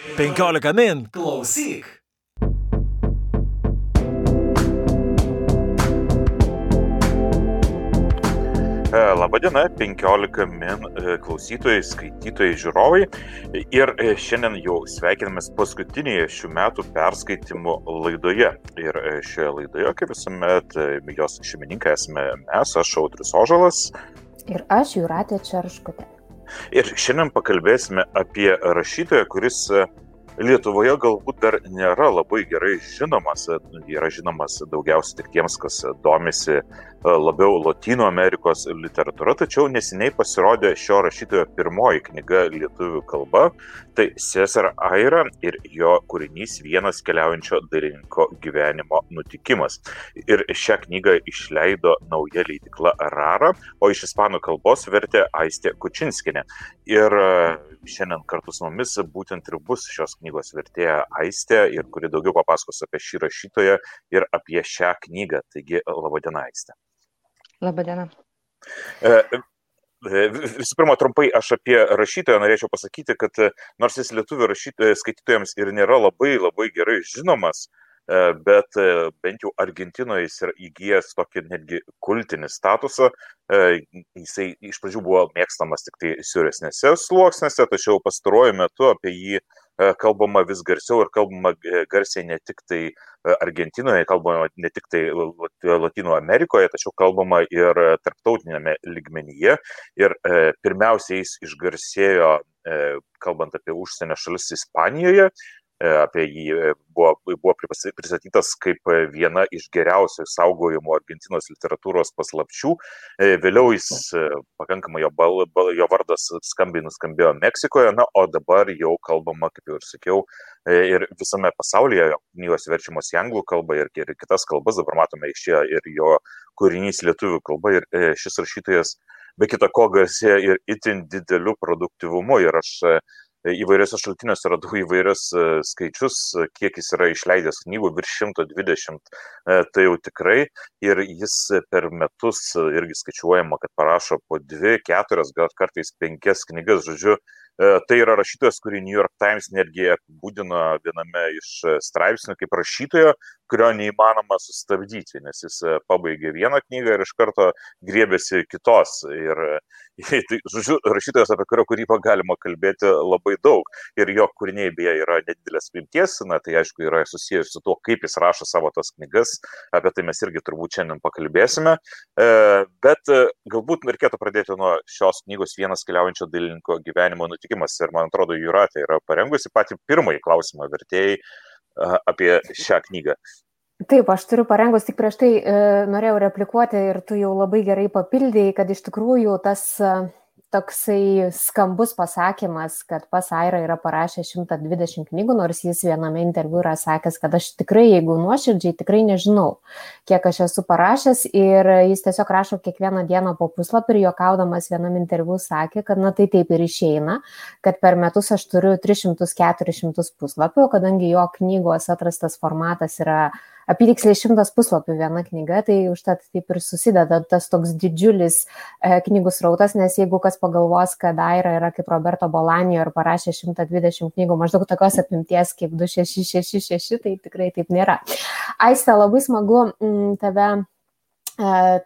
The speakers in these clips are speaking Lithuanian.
15 min klausyk. E, Labadiena, 15 min e, klausytojai, skaitytojai, žiūrovai. Ir e, šiandien jau sveikinamės paskutinėje šių metų perskaitimų laidoje. Ir šioje laidoje, kaip visuomet, jos šeimininkai esame mes, aš Audrius Ožalas. Ir aš Juratė Čerškutė. Ir šiandien pakalbėsime apie rašytoją, kuris Lietuvoje galbūt dar nėra labai gerai žinomas, yra žinomas daugiausiai tik tiems, kas domisi e, labiau Latino Amerikos literatūra, tačiau neseniai pasirodė šio rašytojo pirmoji knyga lietuvių kalba, tai Cesar Aira ir jo kūrinys vienas keliaujančio dailininko gyvenimo nutikimas. Ir šią knygą išleido nauja leidikla Rara, o iš ispanų kalbos vertė Aistė Kučinskinė. Ir e, šiandien kartu su mumis būtent ir bus šios knygos vertėja Aistė, ir kuri daugiau papasakos apie šį rašytoją ir apie šią knygą. Taigi, laba diena, Aistė. Labą dieną. E, e, visų pirma, trumpai aš apie rašytoją norėčiau pasakyti, kad nors jis lietuvių skaitytojams ir nėra labai labai gerai žinomas, bet bent jau Argentinoje jis yra įgyjęs tokį netgi kultinį statusą, jisai iš pradžių buvo mėgstamas tik tai siauresnėse sluoksnėse, tačiau pastaruoju metu apie jį kalbama vis garsiau ir kalbama garsiai ne tik tai Argentinoje, kalbama ne tik tai Latino Amerikoje, tačiau kalbama ir tarptautinėme ligmenyje. Ir pirmiausia, jis išgarsėjo, kalbant apie užsienio šalis Ispanijoje, apie jį buvo, buvo pristatytas kaip viena iš geriausiai saugojimų Argentinos literatūros paslapčių. Vėliau jis pakankamai jo, bal, bal, jo vardas skambiai nuskambėjo Meksikoje, na, o dabar jau kalbama, kaip jau ir sakiau, ir visame pasaulyje knygos verčiamos į anglų kalbą ir, ir kitas kalbas, dabar matome išėjo ir jo kūrinys lietuvių kalba ir šis rašytojas be kita ko garsėja ir itin dideliu produktivumu ir aš įvairiuose šaltiniuose radau įvairius skaičius, kiek jis yra išleidęs knygų, virš 120, tai jau tikrai. Ir jis per metus irgi skaičiuojama, kad parašo po dvi, keturias, gal kartais penkias knygas, žodžiu, Tai yra rašytojas, kurį New York Times netgi apibūdino viename iš straipsnių kaip rašytojo, kurio neįmanoma sustabdyti, nes jis pabaigė vieną knygą ir iš karto griebėsi kitos. Ir, tai, žodžiu, rašytojas, apie kurio kūrybą galima kalbėti labai daug. Ir jo kūriniai beje yra nedidelės pimties, na tai aišku yra susijęs su tuo, kaip jis rašo savo tas knygas, apie tai mes irgi turbūt šiandien pakalbėsime. Bet galbūt reikėtų pradėti nuo šios knygos vienas keliaujančio dailininko gyvenimo nutikimas ir man atrodo, Juratė yra parengusi patį pirmąjį klausimą vertėjai apie šią knygą. Taip, aš turiu parengus, tik prieš tai e, norėjau replikuoti ir tu jau labai gerai papildėjai, kad iš tikrųjų tas e, toksai skambus pasakymas, kad pas Aira yra parašęs 120 knygų, nors jis viename interviu yra sakęs, kad aš tikrai, jeigu nuoširdžiai, tikrai nežinau, kiek aš esu parašęs. Ir jis tiesiog rašo kiekvieną dieną po puslapį ir juokaudamas vienam interviu sakė, kad na tai taip ir išeina, kad per metus aš turiu 300-400 puslapių, kadangi jo knygos atrastas formatas yra apytiksliai šimtas puslapių viena knyga, tai užtat taip ir susideda tas toks didžiulis e, knygų srautas, nes jeigu kas pagalvos, kad Aira yra kaip Roberto Bolanijo ir parašė 120 knygų maždaug tokios apimties kaip 2666, tai tikrai taip nėra. Aiste, labai smagu tave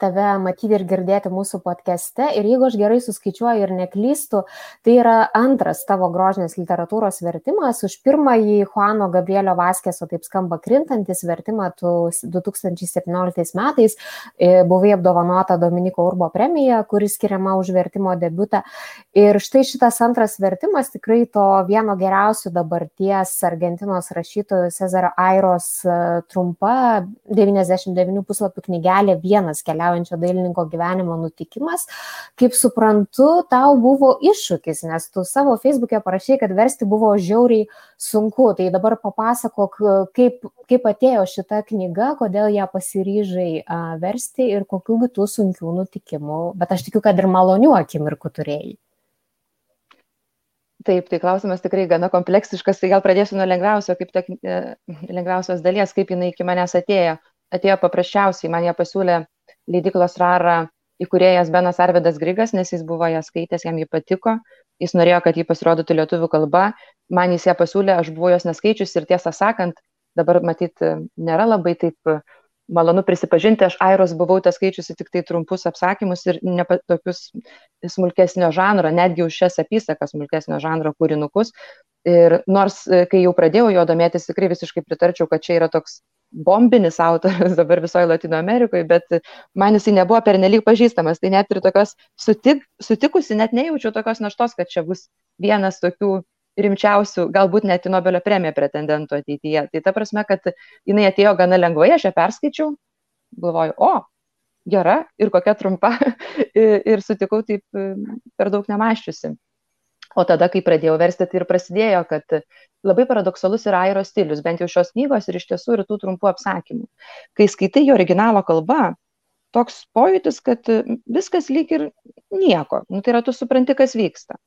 tave matyti ir girdėti mūsų podcast'e. Ir jeigu aš gerai suskaičiuoju ir neklystu, tai yra antras tavo grožinės literatūros vertimas. Už pirmąjį Juano Gabrielio Vaskeso, taip skamba, krintantis vertimą tu 2017 metais e, buvai apdovanota Dominiko Urbo premija, kuris skiriama už vertimo debutą. Ir štai šitas antras vertimas tikrai to vieno geriausių dabarties Argentinos rašytojų Cezaro Airos e, trumpa 99 puslapių knygelė vienas vienas keliaujančio dailininko gyvenimo nutikimas. Kaip suprantu, tau buvo iššūkis, nes tu savo Facebook'e parašai, kad versti buvo žiauriai sunku. Tai dabar papasakok, kaip, kaip atėjo šita knyga, kodėl ją pasiryžai versti ir kokių kitų sunkių nutikimų, bet aš tikiu, kad ir malonių akimirkų turėjai. Taip, tai klausimas tikrai gana kompleksiškas, tai gal pradėsiu nuo lengviausio, kaip ta, e, lengviausios dalies, kaip jinai iki manęs atėjo. Atėjo paprasčiausiai, man ją pasiūlė leidiklos Rara įkūrėjas Benas Arvidas Grigas, nes jis buvo ją skaitęs, jam jį patiko, jis norėjo, kad jį pasirodytų lietuvių kalba, man jis ją pasiūlė, aš buvau jos neskaičius ir tiesą sakant, dabar matyt, nėra labai taip malonu prisipažinti, aš Airos buvau tą skaičiusi tik tai trumpus apsakymus ir ne tokius smulkesnio žanro, netgi už šias apysakas smulkesnio žanro kūrinukus. Ir nors, kai jau pradėjau jo domėtis, tikrai visiškai pritarčiau, kad čia yra toks bombinis autorius dabar visoje Latino Amerikoje, bet man jisai nebuvo pernelyg pažįstamas. Tai net ir tokios sutik, sutikusi, net nejaučiau tokios naštos, kad čia bus vienas tokių rimčiausių, galbūt net į Nobelio premiją pretendentų ateityje. Tai ta prasme, kad jinai atėjo gana lengvai, aš ją perskaičiau, galvoju, o, gera ir kokia trumpa ir sutikau taip per daug nemaščiusi. O tada, kai pradėjau versti, tai ir prasidėjo, kad labai paradoksalus yra airo stilius, bent jau šios knygos ir iš tiesų ir tų trumpų apsakymų. Kai skaitai jo originalo kalba, toks pojūtis, kad viskas lyg ir nieko. Nu, tai yra, tu supranti, kas vyksta.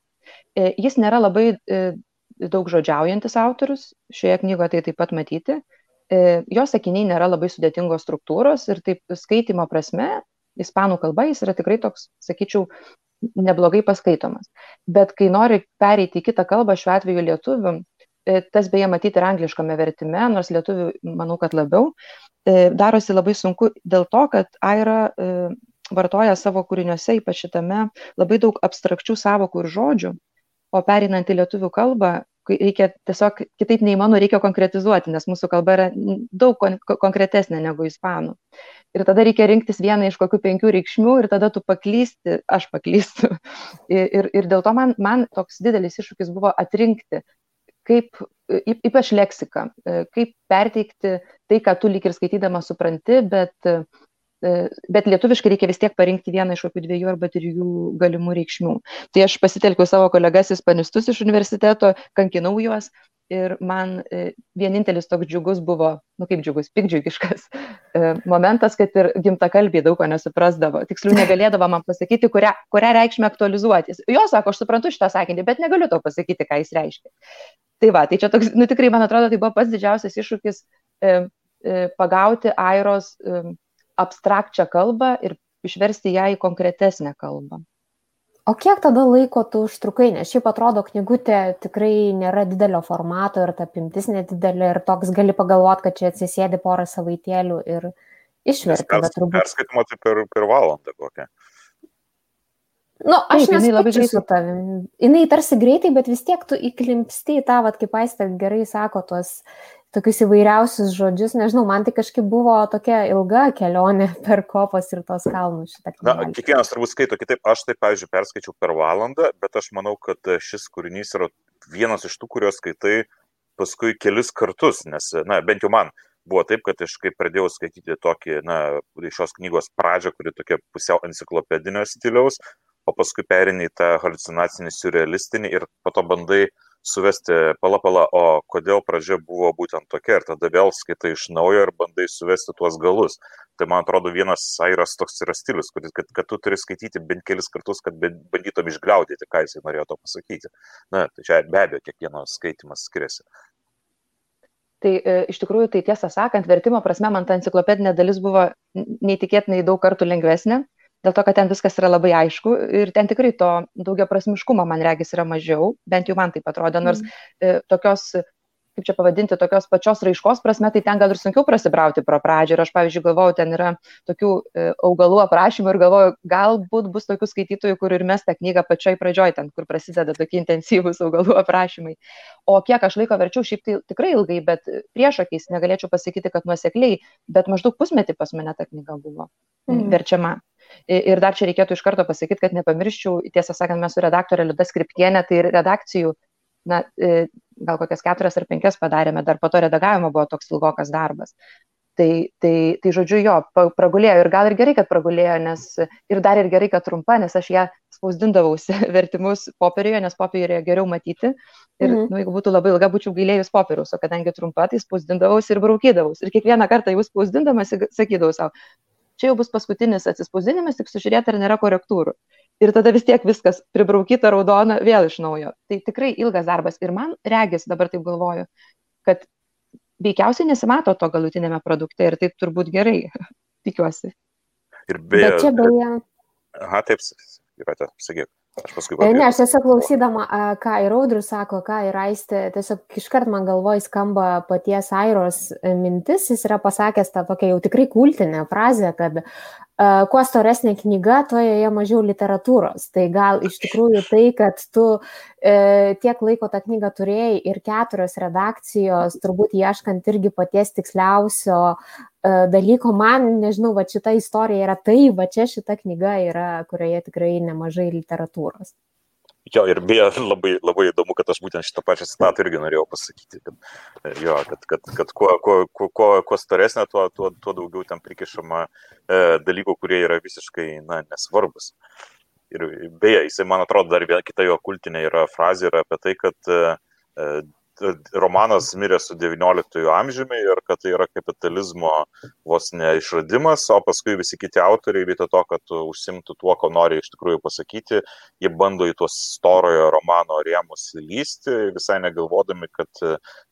E, jis nėra labai e, daug žodžiaujantis autorius, šioje knygoje tai taip pat matyti. E, jo sakiniai nėra labai sudėtingos struktūros ir taip skaitimo prasme, ispanų kalba jis yra tikrai toks, sakyčiau, neblogai paskaitomas. Bet kai nori pereiti į kitą kalbą, šiuo atveju lietuvių, tas beje matyti ir angliškame vertime, nors lietuvių manau, kad labiau, darosi labai sunku dėl to, kad Aira vartoja savo kūriniuose, ypač šitame, labai daug abstrakčių savokų ir žodžių, o perinant į lietuvių kalbą, reikia tiesiog kitaip neįmanoma, reikia konkretizuoti, nes mūsų kalba yra daug kon konkretesnė negu ispanų. Ir tada reikia rinktis vieną iš kokių penkių reikšmių ir tada tu paklysti, aš paklystu. Ir, ir, ir dėl to man, man toks didelis iššūkis buvo atrinkti, kaip, ypač leksika, kaip perteikti tai, ką tu lyg ir skaitydama supranti, bet bet lietuviškai reikia vis tiek parinkti vieną iš kokių dviejų arba trijų galimų reikšmių. Tai aš pasitelkiau savo kolegas ispanistus iš universiteto, kankinau juos ir man e, vienintelis toks džiugus buvo, nu kaip džiugus, pikdžiugiškas e, momentas, kad ir gimtakalbiai daug ko nesuprasdavo. Tiksliau negalėdavo man pasakyti, kurią, kurią reikšmę aktualizuoti. Jo sako, aš suprantu šitą sakinį, bet negaliu to pasakyti, ką jis reiškia. Tai va, tai čia toks, nu tikrai, man atrodo, tai buvo pats didžiausias iššūkis e, e, pagauti Airos e, abstrakčią kalbą ir išversti ją į konkretesnę kalbą. O kiek tada laiko tu užtrukai, nes šiaip atrodo knygutė tikrai nėra didelio formato ir ta apimtis nedidelė ir toks gali pagalvoti, kad čia atsisėdi porą savaitėlių ir išverti. Pers, turbūt... Perskaitimo tai per, per valandą kokią. Nu, aš Taip, nesutikčiau su tavim. Jis tarsi greitai, bet vis tiek tu įklimpsti į tą, vat, kaip aistė gerai sako, tuos tokius įvairiausius žodžius. Nežinau, man tai kažkaip buvo tokia ilga kelionė per kopas ir tos kalnus. Na, kiekvienas turbūt skaito kitaip. Aš tai, pavyzdžiui, perskaičiau per valandą, bet aš manau, kad šis kūrinys yra vienas iš tų, kuriuos skaitai paskui kelis kartus, nes, na, bent jau man buvo taip, kad aš kai pradėjau skaityti tokį, na, šios knygos pradžią, kuri tokia pusiau enciklopedinio stiliaus, o paskui perini į tą halucinacinį, surrealistinį ir po to bandai uh, suvesti pala pala, o kodėl pradžia buvo būtent tokia ir tada vėl skaitai iš naujo ir bandai suvesti tuos galus. Tai man atrodo vienas airas toks yra stilius, kad, kad, kad tu turi skaityti bent kelis kartus, kad bandytum išgliaudyti, ką jisai norėjo to pasakyti. Na, tai čia be abejo kiekvieno skaitimas skiriasi. Tai e, iš tikrųjų, tai tiesą sakant, vertimo prasme man ta enciklopedinė dalis buvo neįtikėtinai daug kartų lengvesnė, dėl to, kad ten viskas yra labai aišku ir ten tikrai to daugia prasmiškumo, man regis, yra mažiau, bent jau man tai atrodo, nors mm. e, tokios kaip čia pavadinti, tokios pačios raiškos prasme, tai ten gal ir sunkiau prasibrauti pro pradžią. Ir aš, pavyzdžiui, galvoju, ten yra tokių e, augalų aprašymų ir galvoju, galbūt bus tokių skaitytojų, kur ir mes tą knygą pačioj pradžioj, ten, kur prasideda tokie intensyvūs augalų aprašymai. O kiek aš laiko verčiau, šiaip tai tikrai ilgai, bet priešakiais negalėčiau pasakyti, kad nuosekliai, bet maždaug pusmetį pas mane ta knyga buvo mm. verčiama. Ir dar čia reikėtų iš karto pasakyti, kad nepamirščiau, tiesą sakant, mes su redaktorė Liuda Skriptienė, tai redakcijų, na, gal kokias keturias ar penkias padarėme, dar po to redagavimo buvo toks ilgokas darbas. Tai, tai, tai žodžiu, jo, pragulėjo ir gal ir gerai, kad pragulėjo, nes ir dar ir gerai, kad trumpa, nes aš ją spausdindavausi vertimus popieriuje, nes popieriuje geriau matyti. Ir, mhm. nu, jeigu būtų labai ilga, būčiau gailėjus popieriaus, o kadangi trumpa, tai spausdindavausi ir braukydavausi. Ir kiekvieną kartą jau spausdindamas sakydavau savo, čia jau bus paskutinis atsispausdinimas, tik sužiūrėti, ar nėra korektūrų. Ir tada vis tiek viskas pribraukyta raudona vėl iš naujo. Tai tikrai ilgas darbas. Ir man regis, dabar taip galvoju, kad veikiausiai nesimato to galutinėme produkte ir taip turbūt gerai, tikiuosi. Ir beje, Bet čia beje. Aha, taip, yra, sakyk. Aš paskui. Papirsiu. Ne, aš tiesiog klausydama, ką ir Audrius sako, ką ir Aistė, tiesiog iškart man galvoj skamba paties Airos e, mintis, jis yra pasakęs tą tokią jau tikrai kultinę frazę, kad uh, kuo storesnė knyga, tuo joje mažiau literatūros. Tai gal iš tikrųjų tai, kad tu uh, tiek laiko tą knygą turėjai ir keturios redakcijos, turbūt ieškant irgi paties tiksliausio dalyko, man, nežinau, va šita istorija yra tai, va čia šita knyga yra, kurioje tikrai nemažai literatūros. Jo, ir beje, labai, labai įdomu, kad aš būtent šitą pačią citatą irgi norėjau pasakyti, kad, jo, kad, kad, kad kuo, kuo, kuo, kuo storesnė, tuo, tuo, tuo daugiau ten prikišama e, dalykų, kurie yra visiškai, na, nesvarbus. Ir beje, jisai, man atrodo, dar viena kita jo kultinė yra frazė yra apie tai, kad e, romanas mirė su XIX amžiumi ir kad tai yra kapitalizmo vos ne išradimas, o paskui visi kiti autoriai, vietoj to, kad užsimtų tuo, ko nori iš tikrųjų pasakyti, jie bando į tuos storojo romano rėmus lysti, visai negalvodami, kad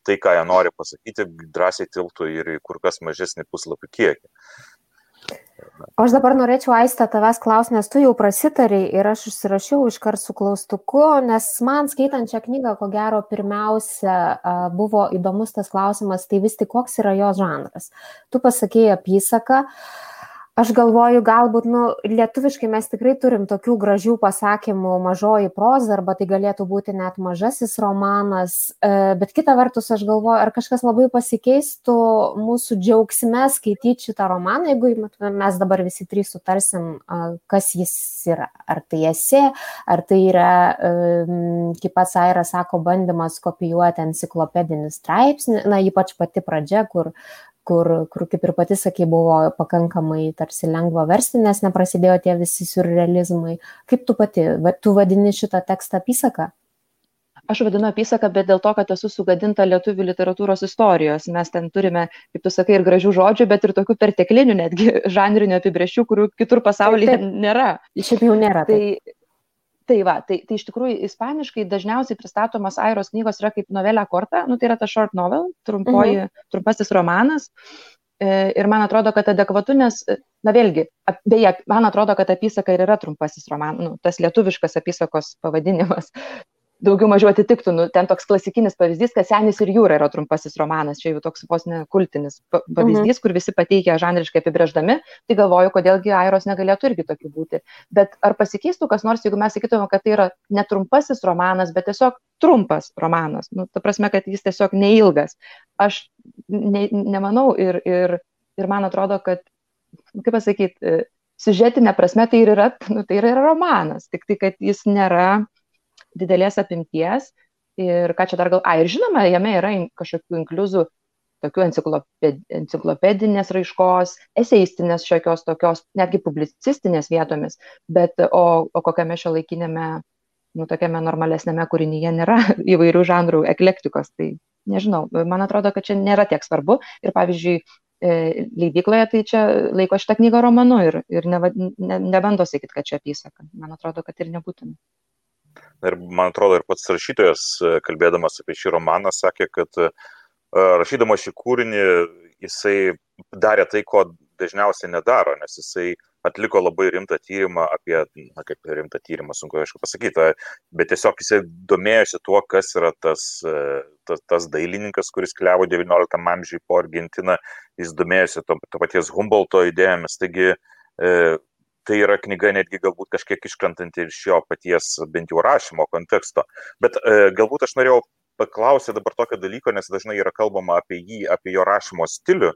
tai, ką jie nori pasakyti, drąsiai tiltų ir į kur kas mažesnį puslapių kiekį. O aš dabar norėčiau aistę tavęs klausti, nes tu jau prasitariai ir aš užsirašiau iškart su klaustuku, nes man skaitant šią knygą, ko gero, pirmiausia buvo įdomus tas klausimas, tai vis tik koks yra jo žanras. Tu pasakėjai apysaką, uh, aš galvoju galbūt nu lietuviškai mes tikrai turim tokių gražių pasakymų mažoji proza arba tai galėtų būti net mažasis romanas. E, bet kita vertus aš galvoju ar kažkas labai pasikeistų mūsų džiaugsme skaityt šitą romaną jeigu mes dabar visi trys sutarsim kas jis yra. Ar tai esė ar tai yra kaip pats Aira sako bandymas kopijuoti enciklopedinį straipsnį na ypač pati pradžia kur kur, kur kaip ir pati sakė, buvo pakankamai tarsi lengva versti, nes neprasidėjo tie visi surrealizmai. Kaip tu pati, tu vadini šitą tekstą apysaką? Aš vadinu apysaką, bet dėl to, kad esu sugadinta lietuvių literatūros istorijos. Mes ten turime, kaip tu sakai, ir gražių žodžių, bet ir tokių perteklinių, netgi žanrinių apibrėžčių, kurių kitur pasaulyje taip, taip. nėra. Šiaip jau nėra. Tai, tai va tai tai iš tikrųjų ispaniškai dažniausiai pristatomos airos knygos yra kaip novelė korta nu tai yra ta short novel trumpoji mhm. trumpasis romanas e, ir man atrodo, kad adekvatu, nes, na vėlgi, beje, man atrodo, kad apysaka ir yra trumpasis romanas, nu, tas lietuviškas apysakos pavadinimas, daugiau mažiau atitiktų, nu, ten toks klasikinis pavyzdys, kad Senis ir jūra yra trumpasis romanas, čia jau toks vos ne kultinis pavyzdys, mhm. kur visi pateikia žanriškai apibrėždami, tai galvoju, kodėlgi Airos negalėtų irgi tokių būti. Bet ar pasikeistų kas nors, jeigu mes sakytume, kad tai yra netrumpasis romanas, bet tiesiog trumpas romanas, nu, ta prasme, kad jis tiesiog neilgas. Aš ne, nemanau ir, ir, ir man atrodo, kad, kaip pasakyti, siužetinė prasme tai ir yra, nu, tai yra romanas, tik tai, kad jis nėra didelės apimties ir ką čia dar gal, ai ir žinoma, jame yra kažkokių inkliuzų, tokių encikloped, enciklopedinės raiškos, eseistinės šiokios tokios, netgi publicistinės vietomis, bet o, o kokiame šio laikinėme, nu, tokiame normalesnėme kūrinyje nėra įvairių žanrų eklektikos, tai nežinau, man atrodo, kad čia nėra tiek svarbu ir pavyzdžiui, e, leidykloje tai čia laiko šitą knygą romanu ir, ir ne, ne, nebando sakyti, kad čia apysaka. Man atrodo, kad ir nebūtina. Ir man atrodo, ir pats rašytojas, e, kalbėdamas apie šį romaną, sakė, kad e, rašydamas šį kūrinį jisai darė tai, ko dažniausiai nedaro, nes jisai atliko labai rimtą tyrimą apie, na kaip rimtą tyrimą, sunku aišku pasakyti, bet tiesiog jisai domėjosi tuo, kas yra tas, e, tas, tas dailininkas, kuris keliavo XIX amžiui po Argentiną, jis domėjosi to, to paties Humboldto idėjomis, taigi tai yra knyga netgi galbūt kažkiek iškrantanti iš jo paties bent jau rašymo konteksto. Bet e, galbūt aš norėjau paklausyti dabar tokio dalyko, nes dažnai yra kalbama apie jį, apie jo rašymo stilių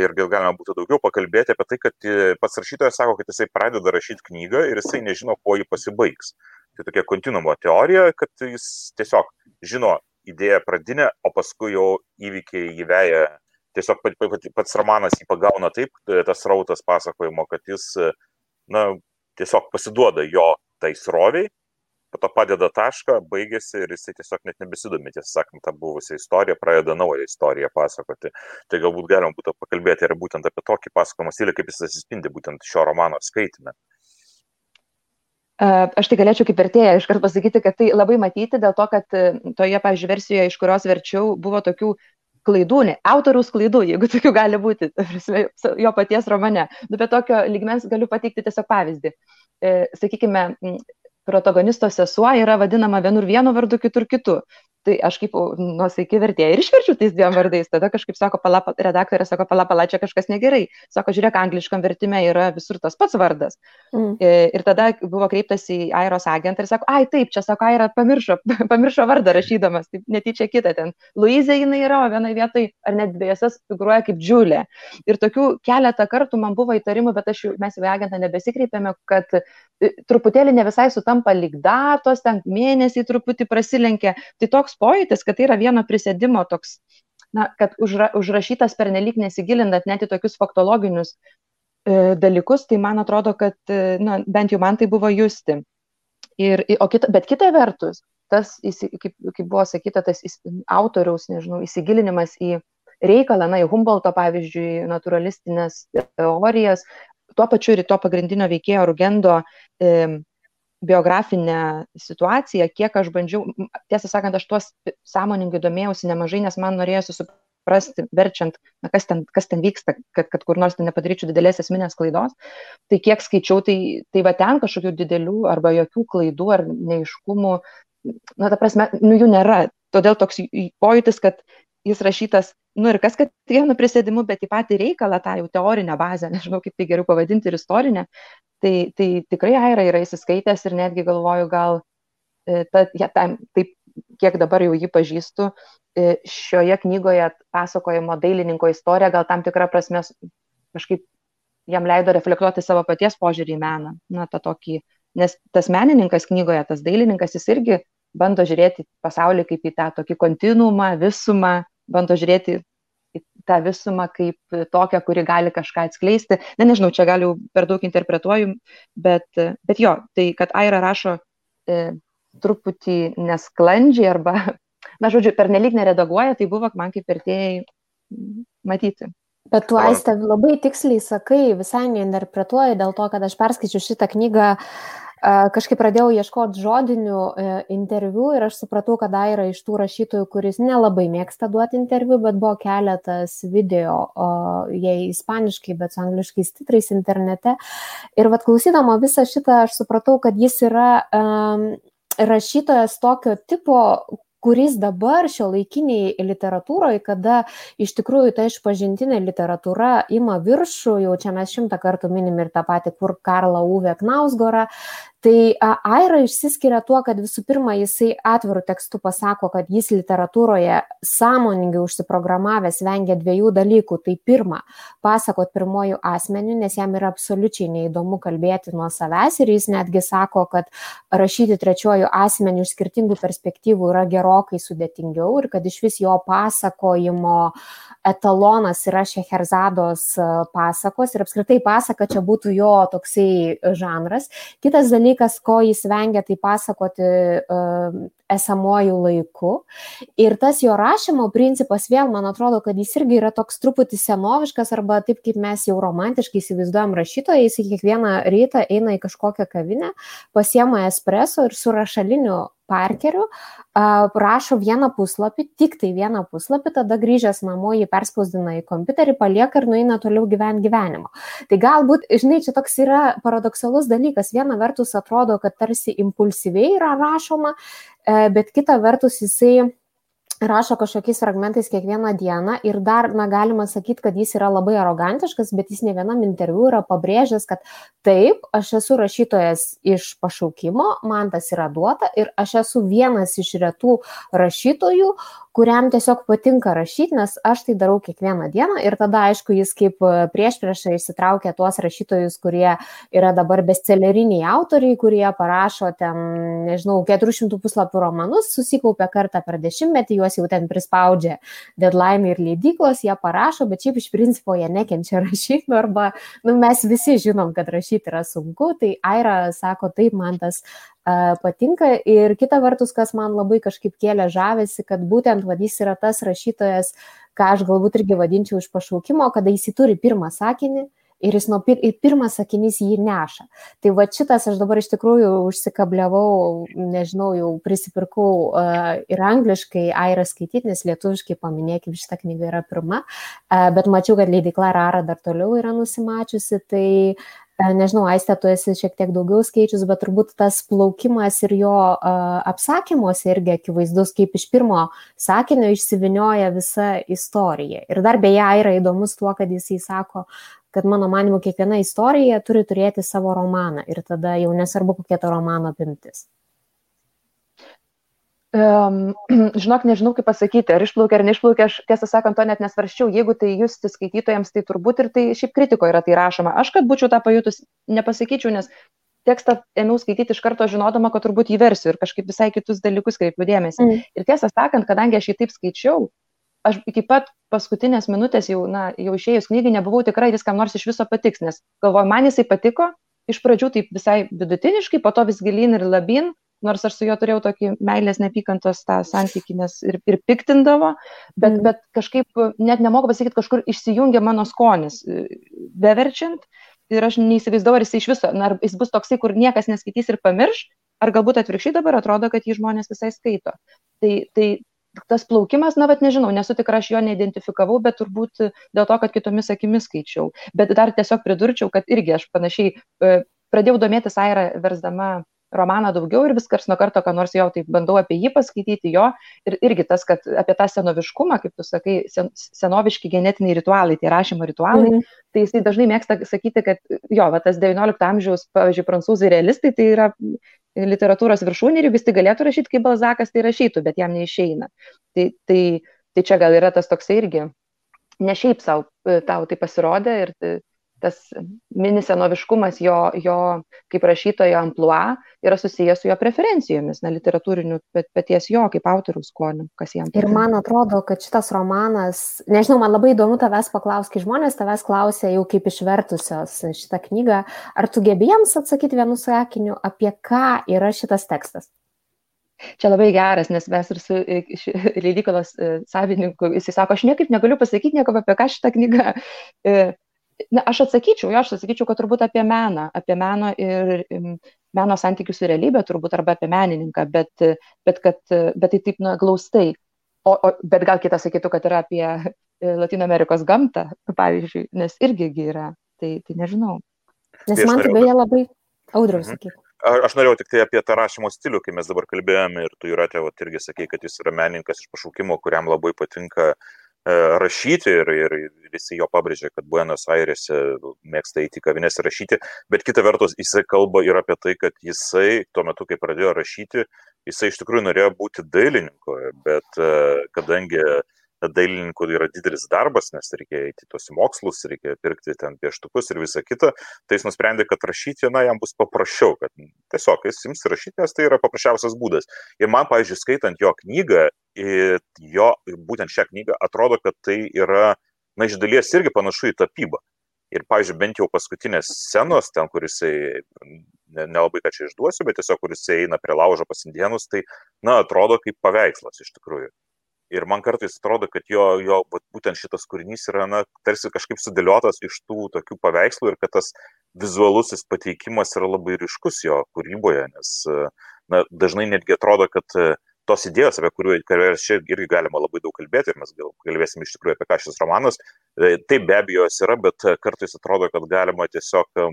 ir gal galima būtų daugiau pakalbėti apie tai, kad e, pats rašytojas sako, kad jisai pradeda rašyti knygą ir jisai nežino, kuo ji pasibaigs. Tai tokia kontinuumo teorija, kad jis tiesiog žino idėją pradinę, o paskui jau įvykiai įveja. Tiesiog pats romanas jį pagauna taip, tas rautas pasakojimo, kad jis na, tiesiog pasiduoda jo tai sroviai, po to padeda tašką, baigėsi ir jisai tiesiog net nebesidomi, tiesą sakant, tą buvusią istoriją, pradeda naują istoriją pasakoti. Tai galbūt galima būtų pakalbėti ir būtent apie tokį pasakojimo stilių, kaip jis atsispindi būtent šio romano skaitime. Aš tai galėčiau kaip vertėja iškart pasakyti, kad tai labai matyti dėl to, kad toje, pavyzdžiui, versijoje, iš kurios verčiau, buvo tokių klaidų, ne, autoriaus klaidų, jeigu tokių gali būti, jo paties romane. Nu, bet tokio ligmens galiu pateikti tiesiog pavyzdį. sakykime, protagonisto sesuo yra vadinama vienur vienu vardu, kitur kitu tai aš kaip nuosaiki vertėja ir išverčiu tais dviem vardais. Tada kažkaip sako, pala, redaktorė sako, pala, pala, čia kažkas negerai. Sako, žiūrėk, angliškam vertime yra visur tas pats vardas. Mm. E, ir tada buvo kreiptas į Airos agentą ir sako, ai taip, čia sako, Aira pamiršo, pamiršo vardą rašydamas, taip netyčia kitą ten. Luizė jinai yra, o vienoje vietoje ar net dviejose figuruoja kaip džiulė. Ir tokių keletą kartų man buvo įtarimų, bet aš jau, mes jau agentą nebesikreipėme, kad e, truputėlį ne visai sutampa lyg datos, ten mėnesiai truputį prasilenkia. Tai toks toks pojūtis, kad tai yra vieno prisėdimo toks, na, kad užra, užrašytas pernelyg nesigilinant net į tokius faktologinius e, dalykus, tai man atrodo, kad e, na, bent jau man tai buvo justi. Ir, o kita, bet kita vertus, tas, kaip, kaip buvo sakyta, tas autoriaus, nežinau, įsigilinimas į reikalą, na, į Humboldto, pavyzdžiui, naturalistinės teorijas, tuo pačiu ir to pagrindinio veikėjo Rugendo e, biografinę situaciją, kiek aš bandžiau, tiesą sakant, aš tuos sąmoningai domėjausi nemažai, nes man norėjosi suprasti, verčiant, na, kas, ten, kas ten vyksta, kad, kad kur nors ten nepadaryčiau didelės esminės klaidos. Tai kiek skaičiau, tai, tai va ten kažkokių didelių arba jokių klaidų ar neiškumų, na, ta prasme, nu jų nėra. Todėl toks pojūtis, kad jis rašytas, nu ir kas, kad vienu prisėdimu, bet į patį reikalą, tą jau teorinę bazę, nežinau kaip tai geriau pavadinti, ir istorinę, tai, tai tikrai Aira yra įsiskaitęs ir netgi galvoju, gal e, ta, ja, tam, taip, kiek dabar jau jį pažįstu, e, šioje knygoje pasakojimo dailininko istorija gal tam tikrą prasme kažkaip jam leido reflektuoti savo paties požiūrį į meną. Na, tą tokį, nes tas menininkas knygoje, tas dailininkas, jis irgi bando žiūrėti pasaulį kaip į tą tokį kontinuumą, visumą, bando žiūrėti tą visumą kaip tokią, kuri gali kažką atskleisti. Ne, nežinau, čia gal jau per daug interpretuoju, bet, bet jo, tai kad Aira rašo e, truputį nesklandžiai arba, na, žodžiu, per nelik neredaguoja, tai buvo man kaip vertėjai matyti. Bet tu, Aiste, labai tiksliai sakai, visai neinterpretuoji dėl to, kad aš perskaičiu šitą knygą uh, kažkaip pradėjau ieškoti žodinių e, interviu ir aš supratau, kad Aira iš tų rašytojų, kuris nelabai mėgsta duoti interviu, bet buvo keletas video, jei ispaniškai, bet su angliškais titrais internete. Ir vad klausydama visą šitą, aš supratau, kad jis yra um, rašytojas tokio tipo, kuris dabar šio laikiniai literatūroje, kada iš tikrųjų ta išpažintinė literatūra ima viršų, jau čia mes šimtą kartų minim ir tą patį kur Karlą Uve Knausgorą, Tai Aira išsiskiria tuo, kad visų pirma jisai atvirų tekstų pasako, kad jis literatūroje sąmoningai užsiprogramavęs vengia dviejų dalykų. Tai pirma, pasakot pirmojų asmenių, nes jam yra absoliučiai neįdomu kalbėti nuo savęs ir jis netgi sako, kad rašyti trečiojų asmenių iš skirtingų perspektyvų yra gerokai sudėtingiau ir kad iš vis jo pasakojimo etalonas yra Šeherzados pasakos ir apskritai pasaka čia būtų jo toksai žanras. Kitas dalykas, ko jis vengia, tai pasakoti uh, esamuoju laiku. Ir tas jo rašymo principas vėl, man atrodo, kad jis irgi yra toks truputį senoviškas arba taip, kaip mes jau romantiškai įsivaizduojam rašytoją, jis kiekvieną rytą eina į kažkokią kavinę, pasiema espreso ir su rašaliniu parkeriu, rašo vieną puslapį, tik tai vieną puslapį, tada grįžęs namo jį perspausdina į kompiuterį, palieka ir nueina toliau gyventi gyvenimo. Tai galbūt, žinai, čia toks yra paradoksalus dalykas. Viena vertus atrodo, kad tarsi impulsyviai yra rašoma, E, bet kita vertus jisai rašo kažkokiais fragmentais kiekvieną dieną ir dar, na, galima sakyti, kad jis yra labai arogantiškas, bet jis ne vienam interviu yra pabrėžęs, kad taip, aš esu rašytojas iš pašaukimo, man tas yra duota ir aš esu vienas iš retų rašytojų, kuriam tiesiog patinka rašyti, nes aš tai darau kiekvieną dieną ir tada, aišku, jis kaip prieš priešą išsitraukia tuos rašytojus, kurie yra dabar bestselleriniai autoriai, kurie parašo ten, nežinau, 400 puslapių romanus, susikaupia kartą per dešimtmetį, juos jau ten prispaudžia deadline ir leidyklos, jie parašo, bet šiaip iš principo jie nekenčia rašyti, nu, arba nu, mes visi žinom, kad rašyti yra sunku, tai Aira sako, taip, man tas patinka. Ir kita vertus, kas man labai kažkaip kėlė žavesi, kad būtent vadys yra tas rašytojas, ką aš galbūt irgi vadinčiau iš pašaukimo, kada jis turi pirmą sakinį ir jis nuo pir, ir pirmas sakinys jį neša. Tai va šitas aš dabar iš tikrųjų užsikabliavau, nežinau, jau prisipirkau uh, ir angliškai airą skaityti, nes lietuviškai paminėkim, šitą knygą yra pirma, uh, bet mačiau, kad leidikla Rara dar toliau yra nusimačiusi, tai E, nežinau, Aistė, tu esi šiek tiek daugiau skaičius, bet turbūt tas plaukimas ir jo uh, apsakymuose irgi akivaizdus, kaip iš pirmo sakinio išsivinioja visa istorija. Ir dar beje, yra įdomus tuo, kad jisai sako, kad mano manimu kiekviena istorija turi turėti savo romaną ir tada jau nesvarbu, kokia to romano apimtis. Um, žinok, nežinau kaip pasakyti, ar išplaukia ar neišplaukia, aš tiesą sakant, to net nesvarščiau. Jeigu tai jūs skaitytojams, tai turbūt ir tai šiaip kritiko yra tai rašoma. Aš, kad būčiau tą pajutus, nepasakyčiau, nes tekstą ėmiau skaityti iš karto žinodama, kad turbūt jį versiu ir kažkaip visai kitus dalykus kreipiu dėmesį. Mm. Ir tiesą sakant, kadangi aš jį taip skaičiau, aš iki pat paskutinės minutės jau, na, jau išėjus knygai nebuvau tikra, jis kam nors iš viso patiks, nes galvoju, man jisai patiko, iš pradžių taip visai vidutiniškai, po to vis gilin ir labin, nors aš su juo turėjau tokį meilės nepykantos tą santykį, nes ir, ir piktindavo, bet, mm. bet kažkaip net nemoku pasakyti, kažkur išsijungia mano skonis, e, beverčiant. Ir aš neįsivaizdavau, ar jis iš viso, ar jis bus toksai, kur niekas neskaitys ir pamirš, ar galbūt atvirkščiai dabar atrodo, kad jį žmonės visai skaito. Tai, tai tas plaukimas, na, bet nežinau, nesu tikra, aš jo neidentifikavau, bet turbūt dėl to, kad kitomis akimis skaičiau. Bet dar tiesiog pridurčiau, kad irgi aš panašiai e, pradėjau domėtis Aira versdama romaną daugiau ir vis kars nuo karto, ką nors jau taip bandau apie jį paskaityti jo. Ir irgi tas, kad apie tą senoviškumą, kaip tu sakai, sen, senoviški genetiniai ritualai, tie rašymo ritualai, mm. tai jisai dažnai mėgsta sakyti, kad jo, va, tas XIX amžiaus, pavyzdžiui, prancūzai realistai, tai yra literatūros viršūnė ir jis tai galėtų rašyti kaip Balzakas, tai rašytų, bet jam neišeina. Tai, tai, tai čia gal yra tas toksai irgi, ne šiaip savo tau tai pasirodė ir tas mini senoviškumas jo, jo kaip rašytojo amplua yra susijęs su jo preferencijomis, na, literatūriniu, bet paties jo kaip autoriaus skoniu, kas jam. Ir man atrodo, kad šitas romanas, nežinau, man labai įdomu tavęs paklausti, kai žmonės tavęs klausia jau kaip išvertusios šitą knygą, ar tu gebėjams atsakyti vienu sakiniu, apie ką yra šitas tekstas? Čia labai geras, nes mes ir su leidyklos e, savininku, jisai sako, aš niekaip negaliu pasakyti nieko apie ką šitą knygą e, na, aš atsakyčiau, jo, aš atsakyčiau, kad turbūt apie meną, apie meno ir meno santykius su realybė, turbūt arba apie menininką, bet, bet, kad, bet tai taip, na, glaustai. O, o, bet gal kitas sakytų, kad yra apie e, Latino Amerikos gamtą, pavyzdžiui, nes irgi yra. Tai, tai nežinau. Nes tai man tai beje labai audriaus mhm. sakyti. Aš norėjau tik tai apie tą rašymo stilių, kai mes dabar kalbėjome ir tu, Juratė, irgi sakei, kad jis yra menininkas iš pašaukimo, kuriam labai patinka uh, rašyti ir, ir visi jo pabrėžia, kad Buenos Airese mėgsta įti kavinės rašyti, bet kita vertus jisai kalba ir apie tai, kad jisai tuo metu, kai pradėjo rašyti, jisai iš tikrųjų norėjo būti dailininku, bet e, kadangi dailininkų yra didelis darbas, nes reikia eiti tos mokslus, reikia pirkti ten pieštukus ir visą kitą, tai jis nusprendė, kad rašyti, na, jam bus paprasčiau, kad tiesiog jis ims rašyti, nes tai yra paprasčiausias būdas. Ir man, pavyzdžiui, skaitant jo knygą, jo, būtent šią knygą, atrodo, kad tai yra, na, iš dalies irgi panašu į tapybą. Ir, pavyzdžiui, bent jau paskutinės scenos, ten, kur jisai, nelabai ne ką čia išduosiu, bet tiesiog, kur jisai eina prie laužo pas indienus, tai, na, atrodo kaip paveikslas iš tikrųjų. Ir man kartais atrodo, kad jo, jo būtent šitas kūrinys yra, na, tarsi kažkaip sudėliotas iš tų tokių paveikslų ir kad tas vizualusis pateikimas yra labai ryškus jo kūryboje, nes, na, dažnai netgi atrodo, kad tos idėjos, apie kurių, kurias čia irgi galima labai daug kalbėti ir mes gal kalbėsim iš tikrųjų apie ką šis romanas, e, taip be abejo jos yra, bet e, kartais atrodo, kad galima tiesiog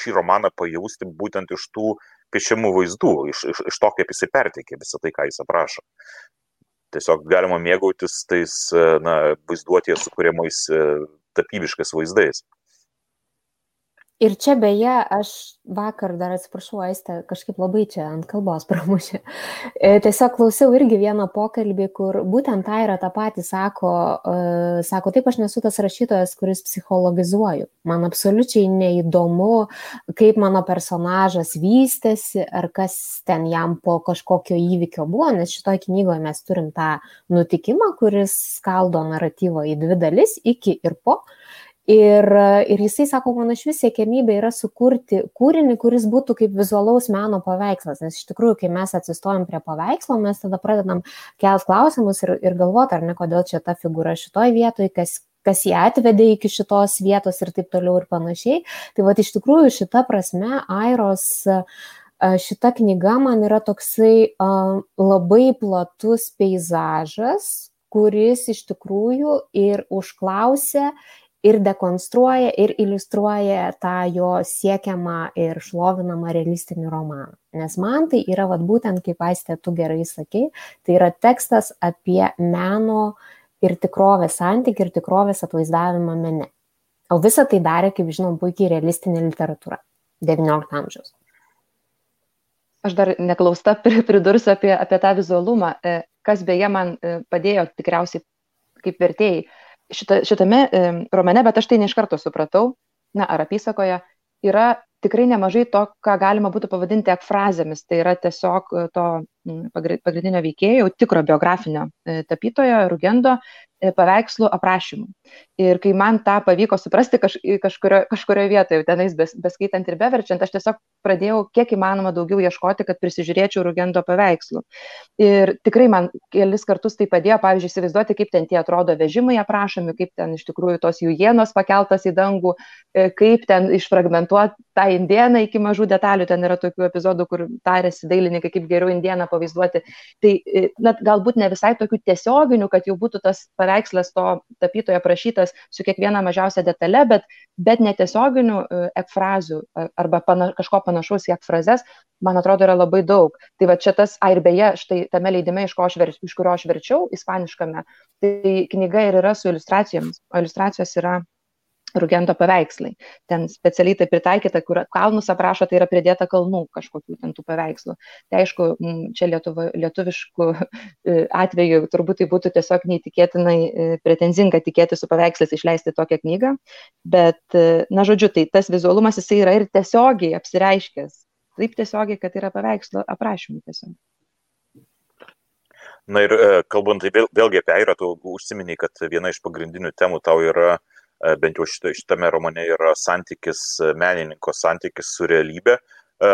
šį romaną pajausti būtent iš tų piešiamų vaizdų, iš, iš, iš to, kaip jisai perteikia visą tai, ką jis aprašo. Tiesiog galima mėgautis tais e, na, vaizduotėje sukūrimais tapybiškais vaizdais. Ir čia beje, aš vakar dar atsiprašau, Aiste, kažkaip labai čia ant kalbos pramušė. E, tiesiog klausiau irgi vieną pokalbį, kur būtent tai yra tą patį sako, uh, sako, taip aš nesu tas rašytojas, kuris psichologizuoju. Man absoliučiai neįdomu, kaip mano personažas vystėsi, ar kas ten jam po kažkokio įvykio buvo, nes šitoje knygoje mes turim tą nutikimą, kuris skaldo naratyvą į dvi dalis, iki ir po. Ir, ir jisai sako, mano iš vis siekiamybė yra sukurti kūrinį, kuris būtų kaip vizualaus meno paveikslas. Nes iš tikrųjų, kai mes atsistojom prie paveikslo, mes tada pradedam kelt klausimus ir, ir galvoti, ar ne, kodėl čia ta figūra šitoj vietoj, kas, kas ją atvedė iki šitos vietos ir taip toliau ir panašiai. Tai va, iš tikrųjų, šita prasme, Airos šita knyga man yra toksai labai platus peizažas, kuris iš tikrųjų ir užklausė ir dekonstruoja, ir iliustruoja tą jo siekiamą ir šlovinamą realistinį romaną. Nes man tai yra, vat, būtent, kaip Aistė, tu gerai sakai, tai yra tekstas apie meno ir tikrovės santykių ir tikrovės atvaizdavimą mene. O visą tai darė, kaip žinom, puikiai realistinė literatūra XIX amžiaus. Aš dar neklausta pridursiu apie, apie tą vizualumą, e, kas beje man e, padėjo tikriausiai kaip vertėjai šita, šitame romane, bet aš tai ne iš karto supratau, na, ar apysakoje, yra tikrai nemažai to, ką galima būtų pavadinti ekfrazėmis. Tai yra tiesiog e, to pagrindinio veikėjo, tikro biografinio e, tapytojo, Rugendo E, paveikslų aprašymų. Ir kai man tą pavyko suprasti kaž, kažkurio, kažkurioje vietoje, tenais bes, beskaitant ir beverčiant, aš tiesiog pradėjau kiek įmanoma daugiau ieškoti, kad prisižiūrėčiau Rugendo paveikslų. Ir tikrai man kelis kartus tai padėjo, pavyzdžiui, įsivaizduoti, kaip ten tie atrodo vežimai aprašomi, kaip ten iš tikrųjų tos jų jėnos pakeltas į dangų, e, kaip ten išfragmentuoti tą indieną iki mažų detalių. Ten yra tokių epizodų, kur tarėsi dailininkai, kaip geriau indieną pavaizduoti. Tai e, net galbūt ne visai tokių tiesioginių, kad jau būtų tas paveikslas to tapytojo aprašytas su kiekviena mažiausia detale, bet, bet netiesioginių e, ekfrazių arba pana, kažko panašaus į ekfrazes, man atrodo, yra labai daug. Tai va čia tas, a ir beje, štai tame leidime, iš, aš ver, iš kurio aš verčiau, ispaniškame, tai knyga ir yra su iliustracijomis, o iliustracijos yra Rugendo paveikslai. Ten specialiai tai pritaikyta, kur kalnus aprašo, tai yra pridėta kalnų kažkokių ten tų paveikslų. Tai aišku, čia lietuva, lietuviškų e, atveju turbūt tai būtų tiesiog neįtikėtinai e, pretenzinga tikėti su paveikslais išleisti tokią knygą, bet, e, na žodžiu, tai tas vizualumas jisai yra ir tiesiogiai apsireiškęs. Taip tiesiogiai, kad yra paveikslo aprašymai tiesiog. Na ir kalbant tai vėl, vėlgi apie Airą, tu užsiminiai, kad viena iš pagrindinių temų tau yra uh, bent jau šitame romane yra santykis, e, menininko santykis su realybė. E,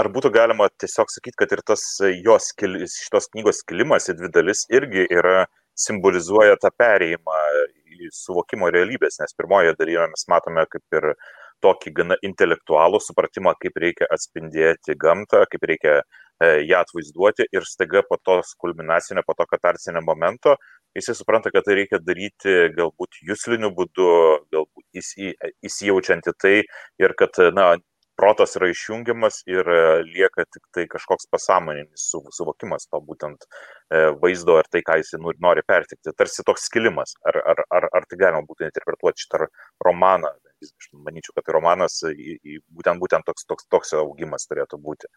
ar būtų galima tiesiog sakyti, kad ir tas jos, šitos knygos kilimas į dvi dalis irgi yra simbolizuoja tą perėjimą į suvokimo realybės, nes pirmoje dalyje mes matome kaip ir tokį gana intelektualų supratimą, kaip reikia atspindėti gamtą, kaip reikia ją atvaizduoti ir staiga po to kulminacinio, po to katarsinio momento jisai supranta, kad tai reikia daryti galbūt jūsliniu būdu, galbūt įsi, įsijaučiant į tai ir kad, na, protas yra išjungiamas ir e, lieka tik tai kažkoks pasąmoninis suvokimas to būtent e, vaizdo ir tai, ką jis nori pertikti. Tarsi toks skilimas. Ar, ar, ar, ar tai galima būtų interpretuoti šitą romaną? Aš manyčiau, kad tai romanas į, į, būtent, būtent toks, toks, toks augimas turėtų būti.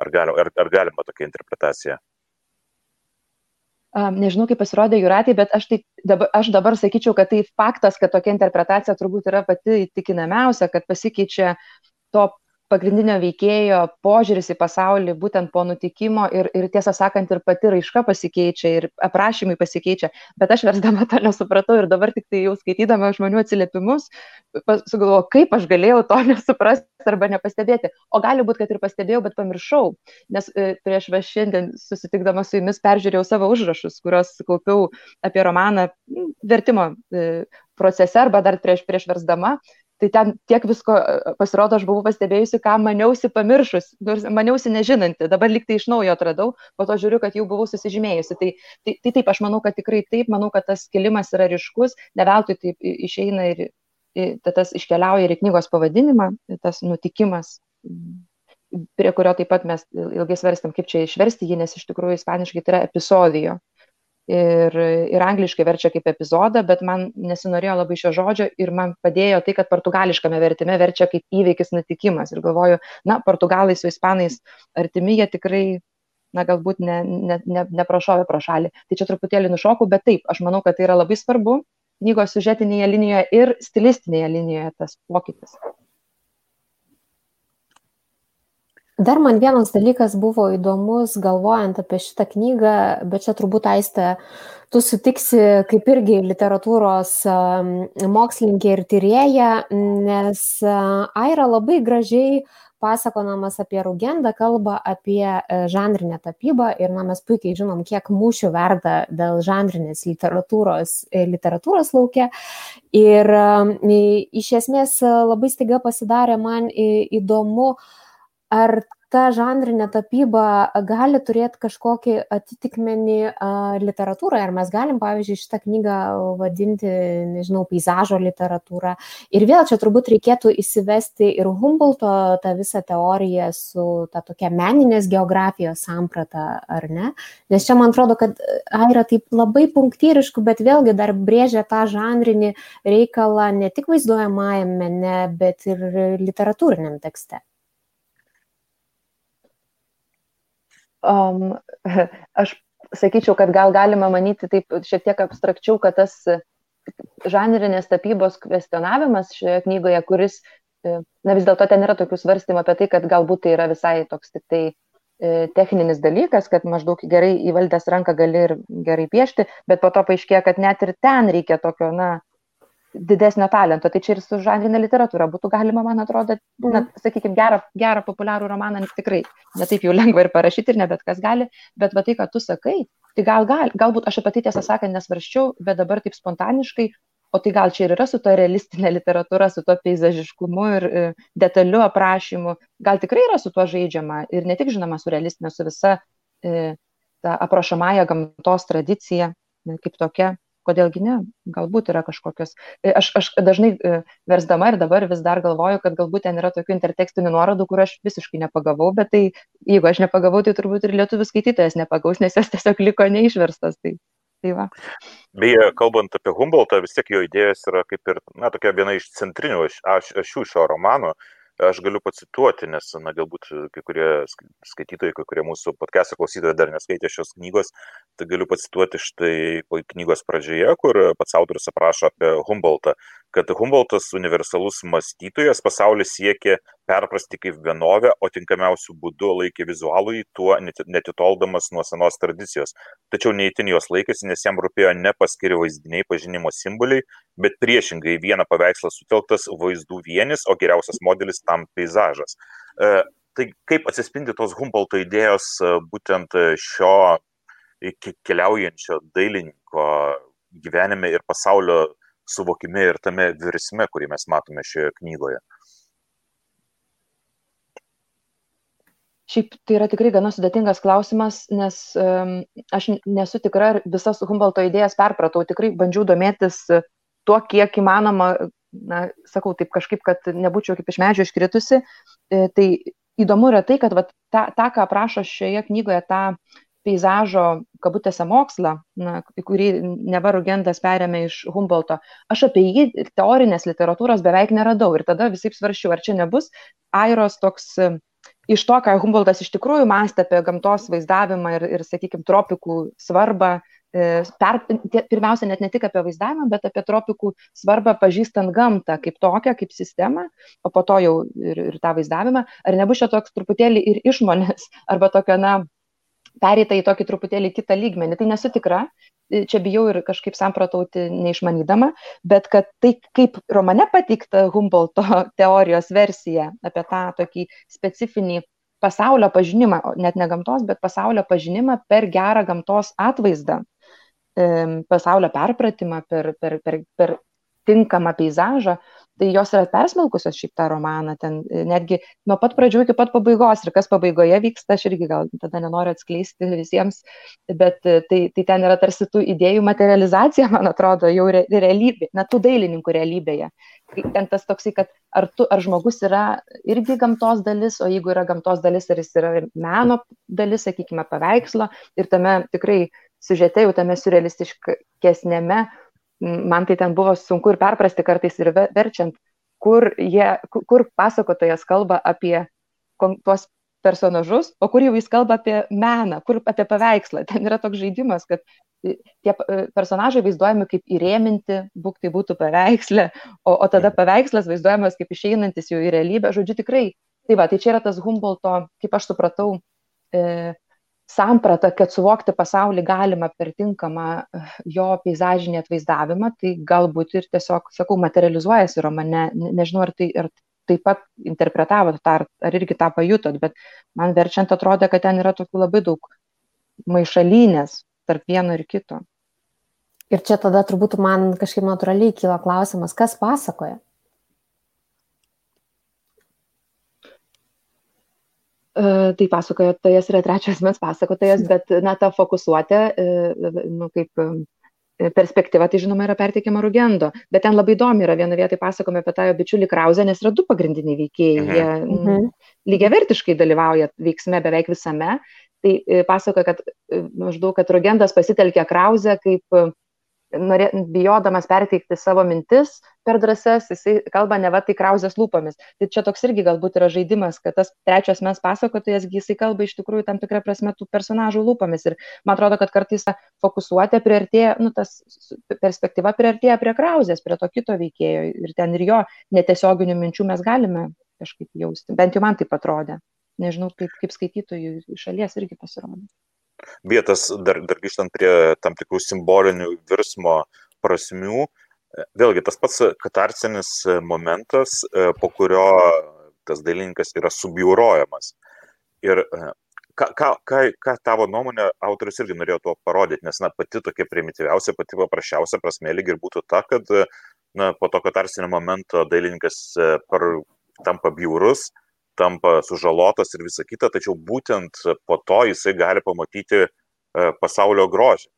Ar, gal, ar, ar galima tokia interpretacija? nežinau, kaip pasirodė Juratai, bet aš, tai, dabar, aš dabar sakyčiau, kad tai faktas, kad tokia interpretacija turbūt yra pati įtikinamiausia, kad pasikeičia to pagrindinio veikėjo požiūris į pasaulį būtent po nutikimo ir, ir tiesą sakant, ir pati raiška pasikeičia, ir aprašymai pasikeičia, bet aš versdama to nesupratau ir dabar tik tai jau skaitydama žmonių atsiliepimus, sugalvoju, kaip aš galėjau to nesuprasti arba nepastebėti. O gali būti, kad ir pastebėjau, bet pamiršau, nes e, prieš va šiandien susitikdama su jumis peržiūrėjau savo užrašus, kuriuos kaupiau apie romaną vertimo e, procese arba dar prieš, prieš versdama tai ten tiek visko e, pasirodo, aš buvau pastebėjusi, ką maniausi pamiršus, maniausi nežinanti, dabar liktai iš naujo atradau, po to žiūriu, kad jau buvau susižymėjusi. Tai, tai, tai taip, aš manau, kad tikrai taip, manau, kad tas kilimas yra ryškus, ne veltui taip išeina ir tas iškeliauja ir knygos pavadinimą, tas nutikimas prie kurio taip pat mes ilgai svarstėm, kaip čia išversti jį, nes iš tikrųjų ispaniškai tai yra episodijo ir, ir angliškai verčia kaip epizodą, bet man nesinorėjo labai šio žodžio ir man padėjo tai, kad portugališkame vertime verčia kaip įvykis nutikimas. Ir galvoju, na, portugalai su ispanais artimi, jie tikrai, na, galbūt ne, ne, ne, neprašovė pro šalį. Tai čia truputėlį nušokau, bet taip, aš manau, kad tai yra labai svarbu knygos sužetinėje linijoje ir stilistinėje linijoje tas pokytis. Dar man vienas dalykas buvo įdomus, galvojant apie šitą knygą, bet čia turbūt aistė, tu sutiksi kaip irgi literatūros mokslininkė ir tyrėja, nes Aira labai gražiai pasakonamas apie Rugendą kalba apie e, žanrinę tapybą ir na, mes puikiai žinom, kiek mūšių verda dėl žanrinės literatūros, e, literatūros laukia. Ir iš esmės labai staiga pasidarė man įdomu, Ar ta žanrinė tapyba gali turėti kažkokį atitikmenį literatūroje. Ar mes galim, pavyzdžiui, šitą knygą vadinti, nežinau, peizažo literatūrą. Ir vėl čia turbūt reikėtų įsivesti ir Humboldto tą visą teoriją su ta tokia meninės geografijos samprata, ar ne? Nes čia man atrodo, kad Aira taip labai punktyriškų, bet vėlgi dar brėžia tą žanrinį reikalą ne tik vaizduojamajame mene, bet ir literatūriniam tekste. Um, aš sakyčiau, kad gal galima manyti taip šiek tiek abstrakčiau, kad tas žanrinės tapybos kvestionavimas šioje knygoje, kuris, e, na vis dėlto ten yra tokių svarstymų apie tai, kad galbūt tai yra visai toks tik tai e, techninis dalykas, kad maždaug gerai įvaldęs ranką gali ir gerai piešti, bet po to paaiškėjo, kad net ir ten reikia tokio, na, didesnio talento. Tai čia ir su žanrinė literatūra būtų galima, man atrodo, na, mhm. sakykime, gerą, gerą populiarų romaną tikrai netaip jau lengva ir parašyti ir ne bet kas gali, bet va tai, ką tu sakai, tai gal, gal, galbūt aš apie tai tiesą sakant nesvarščiau, bet dabar taip spontaniškai, o tai gal čia ir yra su to realistinė literatūra, su to peizažiškumu ir e, detaliu aprašymu, gal tikrai yra su tuo žaidžiama ir ne tik žinoma su realistinė, su visa e, ta aprašomąją gamtos tradicija kaip tokia kodėlgi ne, galbūt yra kažkokios. E, aš, aš dažnai e, versdama ir dabar vis dar galvoju, kad galbūt ten yra tokių intertekstinių nuorodų, kur aš visiškai nepagavau, bet tai jeigu aš nepagavau, tai turbūt ir lietuvių skaitytojas nepagaus, nes jos tiesiog liko neišverstas. Tai, tai va. Beje, kalbant apie Humboldtą, vis tiek jo idėjas yra kaip ir, na, tokia viena iš centrinių ašių šio romano. Aš aš galiu pacituoti, nes, na, galbūt kai kurie skaitytojai, kai kurie mūsų podcast'o klausytojai dar neskaitė šios knygos, tai galiu pacituoti štai knygos pradžioje, kur pats autorius aprašo apie Humboldtą, kad Humboldtas universalus mąstytojas pasaulį siekė perprasti kaip vienovę, o tinkamiausių būdų laikė vizualui, tuo netitoldamas nuo senos tradicijos. Tačiau neįtin jos laikėsi, nes jam rūpėjo ne paskiri vaizdiniai pažinimo simboliai, bet priešingai vieną paveikslą sutelktas vaizdų vienis, o geriausias modelis tam peizažas. E, tai kaip atsispindi tos Humboldto idėjos e, būtent šio keliaujančio dailininko gyvenime ir pasaulio suvokime ir tame virsme, kurį mes matome šioje knygoje? Šiaip tai yra tikrai gana sudėtingas klausimas, nes um, aš nesu tikra, ar visas Humboldto idėjas perpratau. Tikrai bandžiau domėtis tuo, kiek įmanoma, na, sakau taip kažkaip, kad nebūčiau kaip iš medžio iškritusi. E, tai įdomu yra tai, kad va, tą, tą, ką aprašo šioje knygoje, tą peizažo, kabutėse mokslą, na, kurį nevarugendas perėmė iš Humboldto, aš apie jį teorinės literatūros beveik neradau ir tada visai svarščiau, ar čia nebus Airos toks iš to, ką Humboldtas iš tikrųjų mąstė apie gamtos vaizdavimą ir, ir sakykime, tropikų svarbą, e, per, pirmiausia, net ne tik apie vaizdavimą, bet apie tropikų svarbą pažįstant gamtą kaip tokią, kaip sistemą, o po to jau ir, ir tą vaizdavimą, ar nebus čia toks truputėlį ir išmonės, arba tokio, na, pereita į tokį truputėlį kitą lygmenį. Tai nesu tikra, čia bijau ir kažkaip samprotauti neišmanydama, bet kad tai kaip romane pateikta Humboldto teorijos versija apie tą tokį specifinį pasaulio pažinimą, net ne gamtos, bet pasaulio pažinimą per gerą gamtos atvaizdą, pasaulio perpratimą, per, per, per, per tinkamą peizažą, tai jos yra persmelkusios šiaip tą romaną, ten e, netgi nuo pat pradžių iki pat pabaigos ir kas pabaigoje vyksta, aš irgi gal tada nenoriu atskleisti visiems, bet e, tai, tai ten yra tarsi tų idėjų materializacija, man atrodo, jau re, realybė, na, tų dailininkų realybėje. Ten tas toksai, kad ar, tu, ar žmogus yra irgi gamtos dalis, o jeigu yra gamtos dalis, ar jis yra meno dalis, sakykime, paveikslo ir tame tikrai siužete, jau tame surrealistiškesnėme man tai ten buvo sunku ir perprasti kartais ir verčiant, kur, jie, kur pasakotojas kalba apie tuos personažus, o kur jau jis kalba apie meną, kur apie paveikslą. Ten yra toks žaidimas, kad tie personažai vaizduojami kaip įrėminti, būk tai būtų paveikslė, o, o tada paveikslas vaizduojamas kaip išeinantis jau į realybę. Žodžiu, tikrai, tai va, tai čia yra tas Humboldto, kaip aš supratau, e, samprata, kad suvokti pasaulį galima per tinkamą eh, jo peizažinį atvaizdavimą, tai galbūt ir tiesiog, sakau, materializuojasi romane. Nežinau, ar tai ar taip pat interpretavot tą, ar, ar irgi tą pajutot, bet man verčiant atrodė, kad ten yra tokių labai daug maišalynės tarp vieno ir kito. Ir čia tada turbūt man kažkaip natūraliai kyla klausimas, kas pasakoja? Tai pasakotojas yra trečias mes pasakotojas, bet, na, ta fokusuotė, nu, kaip perspektyva, tai žinoma, yra perteikiama Rugendo. Bet ten labai įdomi yra viena vieta, pasakome apie tą jo bičiulį Krauzę, nes yra du pagrindiniai veikėjai. Jie mhm. lygiavertiškai dalyvauja veiksme beveik visame. Tai pasakoja, kad maždaug, kad Rugendas pasitelkė Krauzę kaip norė, bijodamas perteikti savo mintis per drąsas, jisai kalba ne va tai krauzės lūpomis. Tai čia toks irgi galbūt yra žaidimas, kad tas trečias mes pasakotojas, jisai kalba iš tikrųjų tam tikrą prasme tų personažų lūpomis. Ir man atrodo, kad kartais ta fokusuotė priartėja, nu, tas perspektyva priartėja prie krauzės, prie to kito veikėjo ir ten ir jo netiesioginių minčių mes galime kažkaip jausti. Bent jau man tai atrodė. Nežinau, kaip, kaip skaitytojų iš šalies irgi pasirodė. Beje, tas dar, dar grįžtant prie tam tikrų simbolinių virsmo prasmių, e, vėlgi tas pats katarsinis momentas, e, po kurio tas dailininkas yra subjaurojamas. Ir e, ką, ką, ką, ką tavo nuomonė autorius irgi norėjo tuo parodyti, nes na, pati tokia primityviausia, pati paprasčiausia prasme lyg ir būtų ta, kad na, po to katarsinio momento dailininkas par, tampa bjaurus, tampa sužalotas ir visa kita, tačiau būtent po to jisai gali pamatyti e, pasaulio grožį.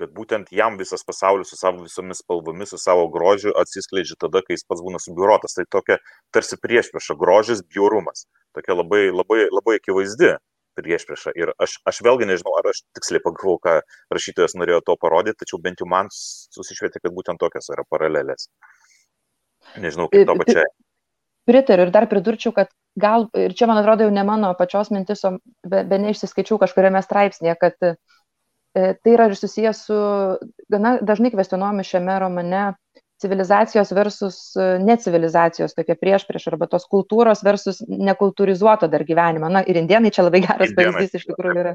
Kad būtent jam visas pasaulis su savo visomis spalvomis, su savo grožiu atsiskleidžia tada, kai jis pats būna subiurotas. Tai tokia tarsi priešprieša - grožis, bjaurumas. Tokia labai, labai, labai akivaizdi priešprieša. Ir aš, aš vėlgi nežinau, ar aš tiksliai pagalvojau, ką rašytojas norėjo to parodyti, tačiau bent jau man susišvietė, kad būtent tokios yra paralelės. Nežinau, kaip to pačiai pritariu ir dar pridurčiau, kad gal, ir čia man atrodo jau ne mano pačios mintis, o be, be neišsiskaičiau kažkuriame straipsnėje, kad e, tai yra ir susijęs su gana dažnai kvestionuomi šiame romane civilizacijos versus e, necivilizacijos tokia prieš prieš arba tos kultūros versus nekultūrizuoto dar gyvenimo. Na ir indienai čia labai geras pavyzdys iš tikrųjų yra.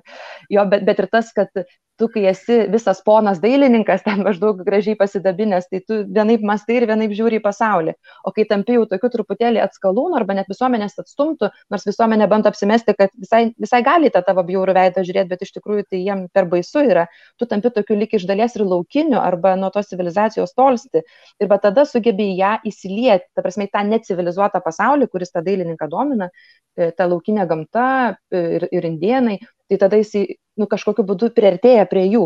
Jo, bet, bet ir tas, kad tu, kai esi visas ponas dailininkas, ten maždaug gražiai pasidabinės, tai tu vienaip mastai ir vienaip žiūri į pasaulį. O kai tampi jau tokiu truputėlį atskalūnų arba net visuomenės atstumtų, nors visuomenė bando apsimesti, kad visai, visai gali tą tavo bjaurų veidą žiūrėti, bet iš tikrųjų tai jiem per baisu yra, tu tampi tokiu lik iš dalies ir laukiniu arba nuo tos civilizacijos tolsti ir va tada sugebi ją įsilieti, ta prasme, tą necivilizuotą pasaulį, kuris tą dailininką domina, e, ta laukinė gamta e, ir, ir indienai, tai tada jis nu, kažkokiu būdu priartėja prie jų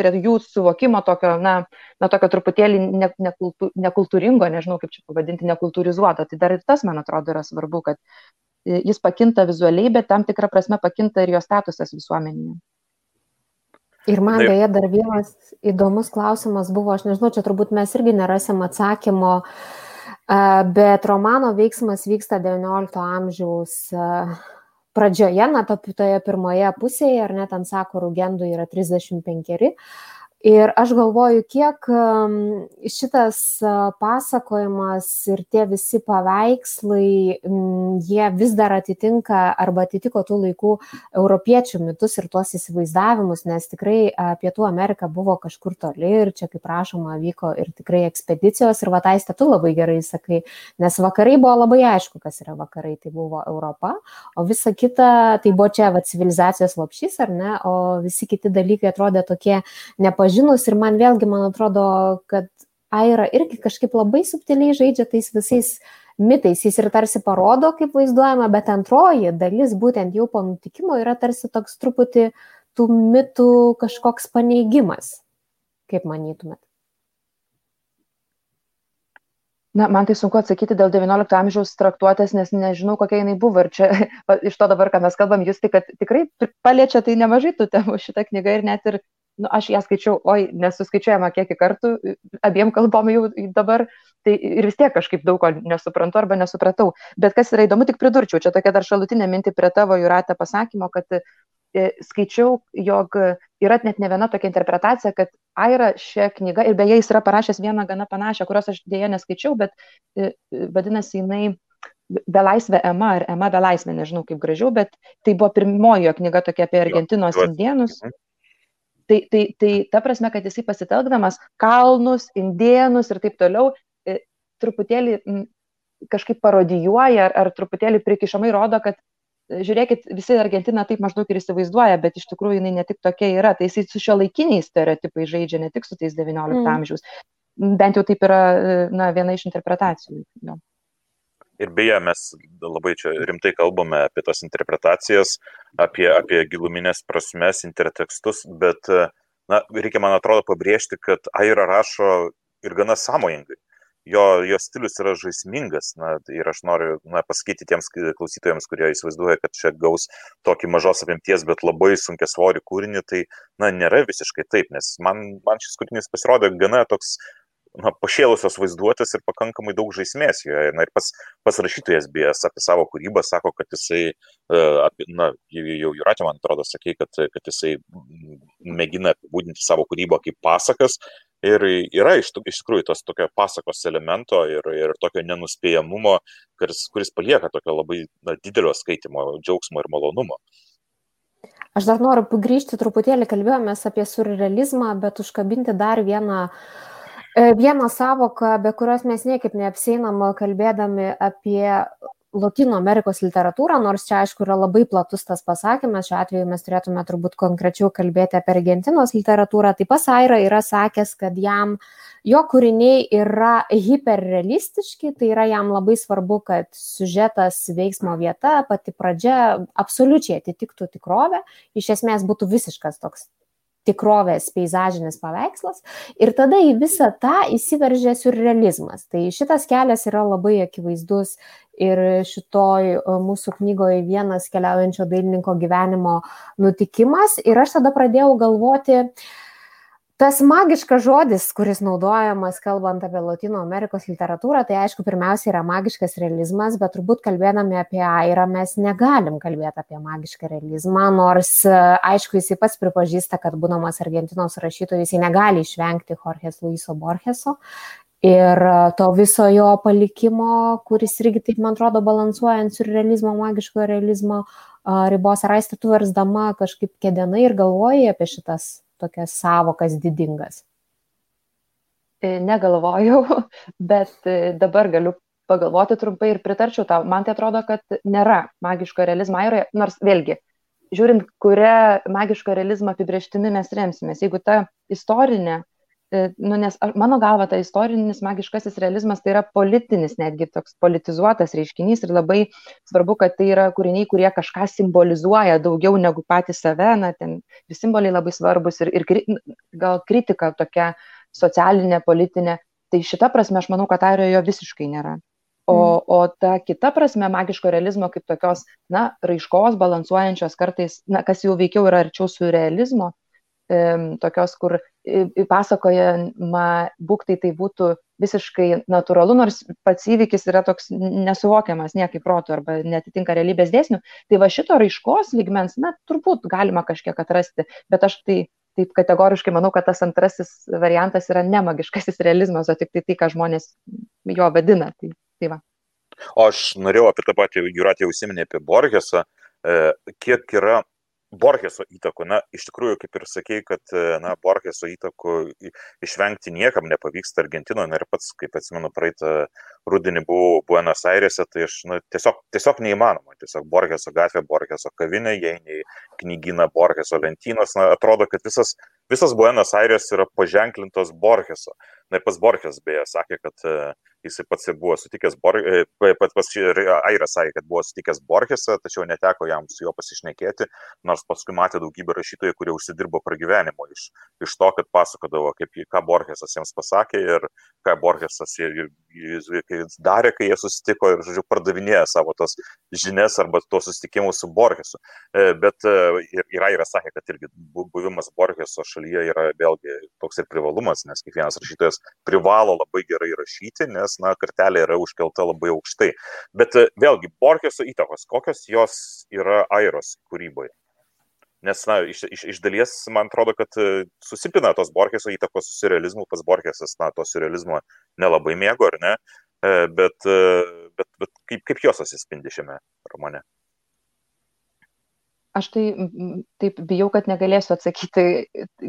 prie jų suvokimo tokio, na, na tokio truputėlį ne, nekultu, nekultūringo, nežinau kaip čia pavadinti, nekultūrizuoto. Tai dar ir tas, man atrodo, yra svarbu, kad e, jis pakinta vizualiai, bet tam tikrą prasme pakinta ir jo statusas visuomenėje. Ir man dėja dar vienas įdomus klausimas buvo, aš nežinau, čia turbūt mes irgi nerasim atsakymo, bet romano veiksmas vyksta XIX amžiaus pradžioje, na, toje pirmoje pusėje, ar net ant sako, Rugendų yra 35. Ir aš galvoju, kiek šitas pasakojimas ir tie visi paveikslai, jie vis dar atitinka arba atitiko tų laikų europiečių mitus ir tuos įsivaizdavimus, nes tikrai Pietų Amerika buvo kažkur toli ir čia, kaip prašoma, vyko ir tikrai ekspedicijos. Ir vataistė tu labai gerai sakai, nes vakarai buvo labai aišku, kas yra vakarai, tai buvo Europa, o visa kita, tai buvo čia va, civilizacijos lopšys, ar ne, o visi kiti dalykai atrodė tokie nepažįstami pažinus ir man vėlgi, man atrodo, kad Aira irgi kažkaip labai subtiliai žaidžia tais visais mitais. Jis ir tarsi parodo, kaip vaizduojama, bet antroji dalis, būtent jau po nutikimo, yra tarsi toks truputį tų mitų kažkoks paneigimas. Kaip manytumėt? Na, man tai sunku atsakyti dėl XIX amžiaus traktuotės, nes nežinau, kokia jinai buvo. Ir čia iš to dabar, ką mes kalbam, jūs tik, kad tikrai paliečia tai nemažai tų temų šitą knygą ir net ir nu, aš ją skaičiau, oi, nesuskaičiuojama kiekį kartų, abiem kalbom jau dabar, tai ir vis tiek kažkaip daug ko nesuprantu arba nesupratau. Bet kas yra įdomu, tik pridurčiau, čia tokia dar šalutinė minti prie tavo jūratę pasakymo, kad e, skaičiau, jog yra net ne viena tokia interpretacija, kad Aira šią knygą, ir beje, jis yra parašęs vieną gana panašią, kurios aš dėja neskaičiau, bet e, vadinasi, jinai Belaisvė Ema ar Ema Belaisvė, nežinau kaip gražiau, bet tai buvo pirmoji jo knyga tokia apie Argentinos indienus. Mhm. Tai, tai, tai ta prasme, kad jisai pasitelkdamas kalnus, indienus ir taip toliau, e, truputėlį kažkaip parodijuoja ar, ar truputėlį prikišamai rodo, kad e, žiūrėkit, visi Argentina taip maždaug ir įsivaizduoja, bet iš tikrųjų jinai ne tik tokia yra, tai jisai su šio laikiniais stereotipai žaidžia, ne tik su tais XIX mm. amžiaus. Bent jau taip yra e, na, viena iš interpretacijų. Jo. Ir beje, mes labai čia rimtai kalbame apie tas interpretacijas, apie, apie giluminės prasmes, intertekstus, bet na, reikia, man atrodo, pabrėžti, kad Aira rašo ir gana sąmojingai. Jo, jo stilius yra žaismingas na, ir aš noriu na, pasakyti tiems klausytojams, kurie įsivaizduoja, kad čia gaus tokį mažos apimties, bet labai sunkia svorį kūrinį, tai na, nėra visiškai taip, nes man, man šis kūrinys pasirodė gana toks na, pašėlusios vaizduotės ir pakankamai daug žaismės joje. Na ir pas, pas rašytojas bėjęs apie savo kūrybą sako, kad jisai, e, apie, na, jau Juratė, man atrodo, sakė, kad, kad jisai mėgina apibūdinti savo kūrybą kaip pasakas. Ir yra iš, iš tikrųjų tos tokio pasakos elemento ir, ir tokio nenuspėjamumo, kuris, kuris palieka tokio labai na, didelio skaitimo, džiaugsmo ir malonumo. Aš dar noriu grįžti truputėlį, kalbėjomės apie surrealizmą, bet užkabinti dar vieną uh, E, vieną savoką, be kurios mes niekaip neapseinam kalbėdami apie Latino Amerikos literatūrą, nors čia aišku yra labai platus tas pasakymas, šiuo atveju mes turėtume turbūt konkrečiau kalbėti apie Argentinos literatūrą. Taip pat Saira yra sakęs, kad jam jo kūriniai yra hiperrealistiški, tai yra jam labai svarbu, kad siužetas, veiksmo vieta, pati pradžia absoliučiai atitiktų tikrovę, iš esmės būtų visiškas toks tikrovės peizažinis paveikslas ir tada į visą tą įsiveržė surrealizmas. Tai šitas kelias yra labai akivaizdus ir šitoj e, mūsų knygoje vienas keliaujančio dailininko gyvenimo nutikimas ir aš tada pradėjau galvoti, uh, tas magiškas žodis, kuris naudojamas kalbant apie Latino Amerikos literatūrą, tai aišku, pirmiausia yra magiškas realizmas, bet turbūt kalbėdami apie Airą mes negalim kalbėti apie magišką realizmą, nors aišku, jisai pats pripažįsta, kad būdamas Argentinos rašytojas, jisai negali išvengti Jorges Luiso Borgeso. Ir to viso jo palikimo, kuris irgi, taip man atrodo, balansuojant surrealizmo, magiško realizmo ribos, ar aistė tu versdama kažkaip kėdenai ir galvoji apie šitas tokias savokas didingas? E, negalvojau, bet e, dabar galiu pagalvoti trumpai ir pritarčiau tau. Man tai atrodo, kad nėra magiško realizmo airoje, nors vėlgi, žiūrint, kurią magiško realizmo apibrieštimi mes remsimės. Jeigu ta istorinė nu, nes mano galva, ta istorinis magiškasis realizmas tai yra politinis, netgi toks politizuotas reiškinys ir labai svarbu, kad tai yra kūriniai, kurie kažką simbolizuoja daugiau negu patys save, na, ten simboliai labai svarbus ir, ir gal kritika tokia socialinė, politinė. Tai šita prasme aš manau, kad airijoje jo visiškai nėra. O, mm. o ta kita prasme magiško realizmo kaip tokios, na, raiškos, balansuojančios kartais, na, kas jau veikiau yra arčiau su realizmo, tokios, kur pasakojama būktai tai būtų visiškai natūralu, nors pats įvykis yra toks nesuvokiamas niekaip protų arba netitinka realybės dėsnių, tai va šito raiškos lygmens, na, turbūt galima kažkiek atrasti, bet aš tai taip kategoriškai manau, kad tas antrasis variantas yra nemagiškasis realizmas, o tik tai tai, ką žmonės jo vadina. Tai, tai va. O aš norėjau apie tą patį, Juratė užsiminė apie Borgesą, e, kiek yra Borgeso įtakų. Na, iš tikrųjų, kaip ir sakėjai, kad na, Borgeso įtakų išvengti niekam nepavyksta Argentinoje. Na ir pats, kaip atsimenu, praeitą rudenį buvau Buenos Airėse, tai aš na, tiesiog, tiesiog neįmanoma. Tiesiog Borgeso gatvė, Borgeso kavinė, jei nei knygina Borgeso lentynos. Na, atrodo, kad visas, visas Buenos Airės yra paženklintos Borgeso. Na ir pats Borges beje sakė, kad jisai pats ir buvo sutikęs, Bor... E, pats pas Airas sakė, kad buvo sutikęs Borgesą, tačiau neteko jam su juo pasišnekėti, nors paskui matė daugybę rašytojų, kurie užsidirbo pragyvenimo iš, iš to, kad pasakodavo, kaip, ką Borgesas jiems pasakė ir ką Borgesas darė, kai jie susitiko ir, žodžiu, pardavinėjo savo tos žinias arba tos susitikimus su Borgesu. E, bet e, ir, ir Airas sakė, kad irgi buvimas Borgeso šalyje yra vėlgi toks ir privalumas, nes kiekvienas rašytojas privalo labai gerai rašyti, nes na, kartelė yra užkelta labai aukštai. Bet e, vėlgi, Borgeso įtakos, kokios jos yra Airos kūryboje? Nes, na, iš, iš, iš dalies, man atrodo, kad e, susipina tos Borgeso įtakos su surrealizmu, pas Borgesas, na, to surrealizmo nelabai mėgo, ar ne? E, bet, bet, bet kaip, kaip jos atsispindi šiame romane? Aš tai taip bijau, kad negalėsiu atsakyti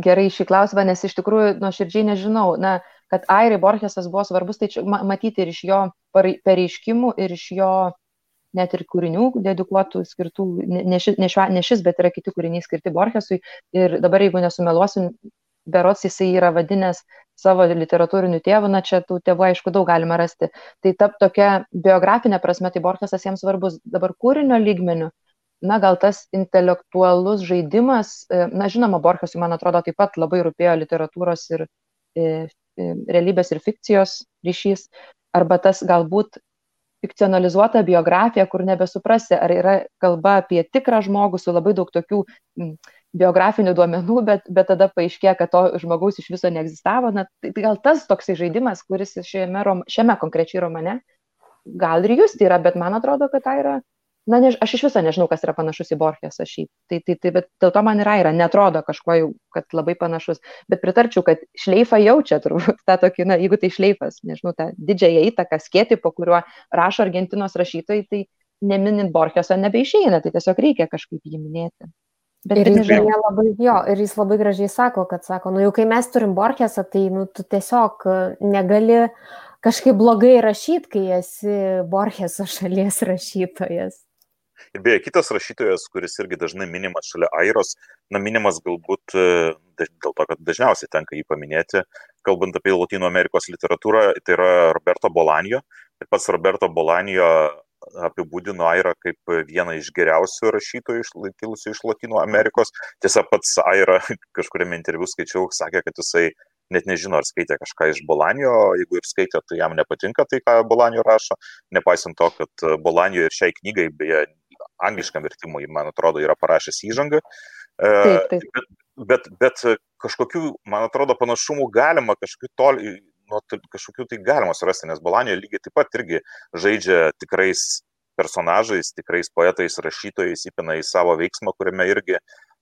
gerai šį klausimą, nes iš tikrųjų nuoširdžiai nežinau. Na, kad Airai Borgesas buvo svarbus, tai čia matyti ir iš jo pareiškimų, ir iš jo net ir kūrinių dedikuotų, skirtų, ne, ši, ne, šio, ne šis, bet yra kiti kūriniai skirti Borgesui. Ir dabar, jeigu nesumeluosiu, berots jisai yra vadinęs savo literatūriniu tėvu, na čia tų tėvų aišku daug galima rasti. Tai tap tokia biografinė prasme, tai Borgesas jiems svarbus dabar kūrinio lygmeniu. Na, gal tas intelektualus žaidimas, e, na, žinoma, Borgesui, man atrodo, taip pat labai rūpėjo literatūros ir e, realybės ir fikcijos ryšys, arba tas galbūt fikcionalizuota biografija, kur nebesuprasi, ar yra kalba apie tikrą žmogų su labai daug tokių biografinių duomenų, bet, bet tada paaiškėjo, kad to žmogaus iš viso neegzistavo. Na, tai, tai gal tas toksai žaidimas, kuris šiame, šiame konkrečiai romane, gal ir jūs yra, bet man atrodo, kad tai yra na, než, aš iš viso nežinau, kas yra panašus į Borgesą šiaip. Tai, tai, tai, bet dėl to man yra, yra, netrodo kažko jau, kad labai panašus. Bet pritarčiau, kad šleifą jaučia turbūt tą tokį, na, jeigu tai šleifas, nežinau, tą didžiąją įtaką, skėti, po kuriuo rašo Argentinos rašytojai, tai neminint Borgeso nebeišeina, tai tiesiog reikia kažkaip jį minėti. Bet ir jis, beje, labai, jo, ir jis labai gražiai sako, kad sako, nu jau kai mes turim Borgesą, tai nu, tu tiesiog negali kažkaip blogai rašyti, kai esi Borgeso šalies rašytojas. Ir beje, kitas rašytojas, kuris irgi dažnai minimas šalia Airos, na, minimas galbūt e, dėl to, kad dažniausiai tenka jį paminėti, kalbant apie Latino Amerikos literatūrą, tai yra Roberto Bolanio. Ir pats Roberto Bolanio apibūdino Airą kaip vieną iš geriausių rašytojų kilusių iš Latino Amerikos. Tiesa, pats Aira kažkuriame interviu skaičiau, sakė, kad jisai net nežino, ar skaitė kažką iš Bolanio, jeigu ir skaitė, tai jam nepatinka tai, ką Bolanio rašo, nepaisant to, kad Bolanio ir šiai knygai, beje, angliškam vertimui, man atrodo, yra parašęs įžangą. E, taip, taip. Bet, bet, bet kažkokių, man atrodo, panašumų galima kažkokių toli, nu, kažkokių tai galima surasti, nes Balanio lygiai taip pat irgi žaidžia tikrais personažais, tikrais poetais, rašytojais, įpina į savo veiksmą, kuriame irgi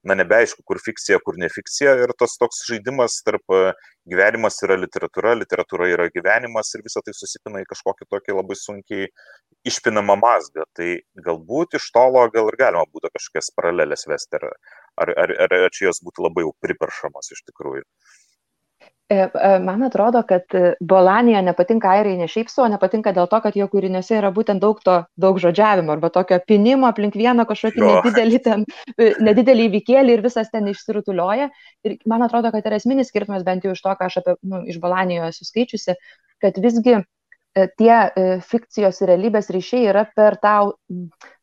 na nebeaišku, kur fikcija, kur ne fikcija ir tas toks žaidimas tarp e, gyvenimas yra literatūra, literatūra yra gyvenimas ir visą tai susipina į kažkokį tokį labai sunkiai išpinamą mazgą. Tai galbūt iš tolo gal ir galima būtų kažkokias paralelės vesti, ar, ar, ar, ar čia jos būtų labai jau priperšamos iš tikrųjų. E, e, man atrodo, kad Bolanija nepatinka airiai ne šiaip savo, nepatinka dėl to, kad jo kūriniuose yra būtent daug to, daug žodžiavimo arba tokio pinimo aplink vieną kažkokį jo. nedidelį, ten, e, nedidelį įvykėlį ir visas ten išsirutulioja. Ir man atrodo, kad yra esminis skirtumas, bent jau iš to, ką aš apie, nu, iš Bolanijoje esu skaičiusi, kad visgi tie fikcijos ir realybės ryšiai yra per tau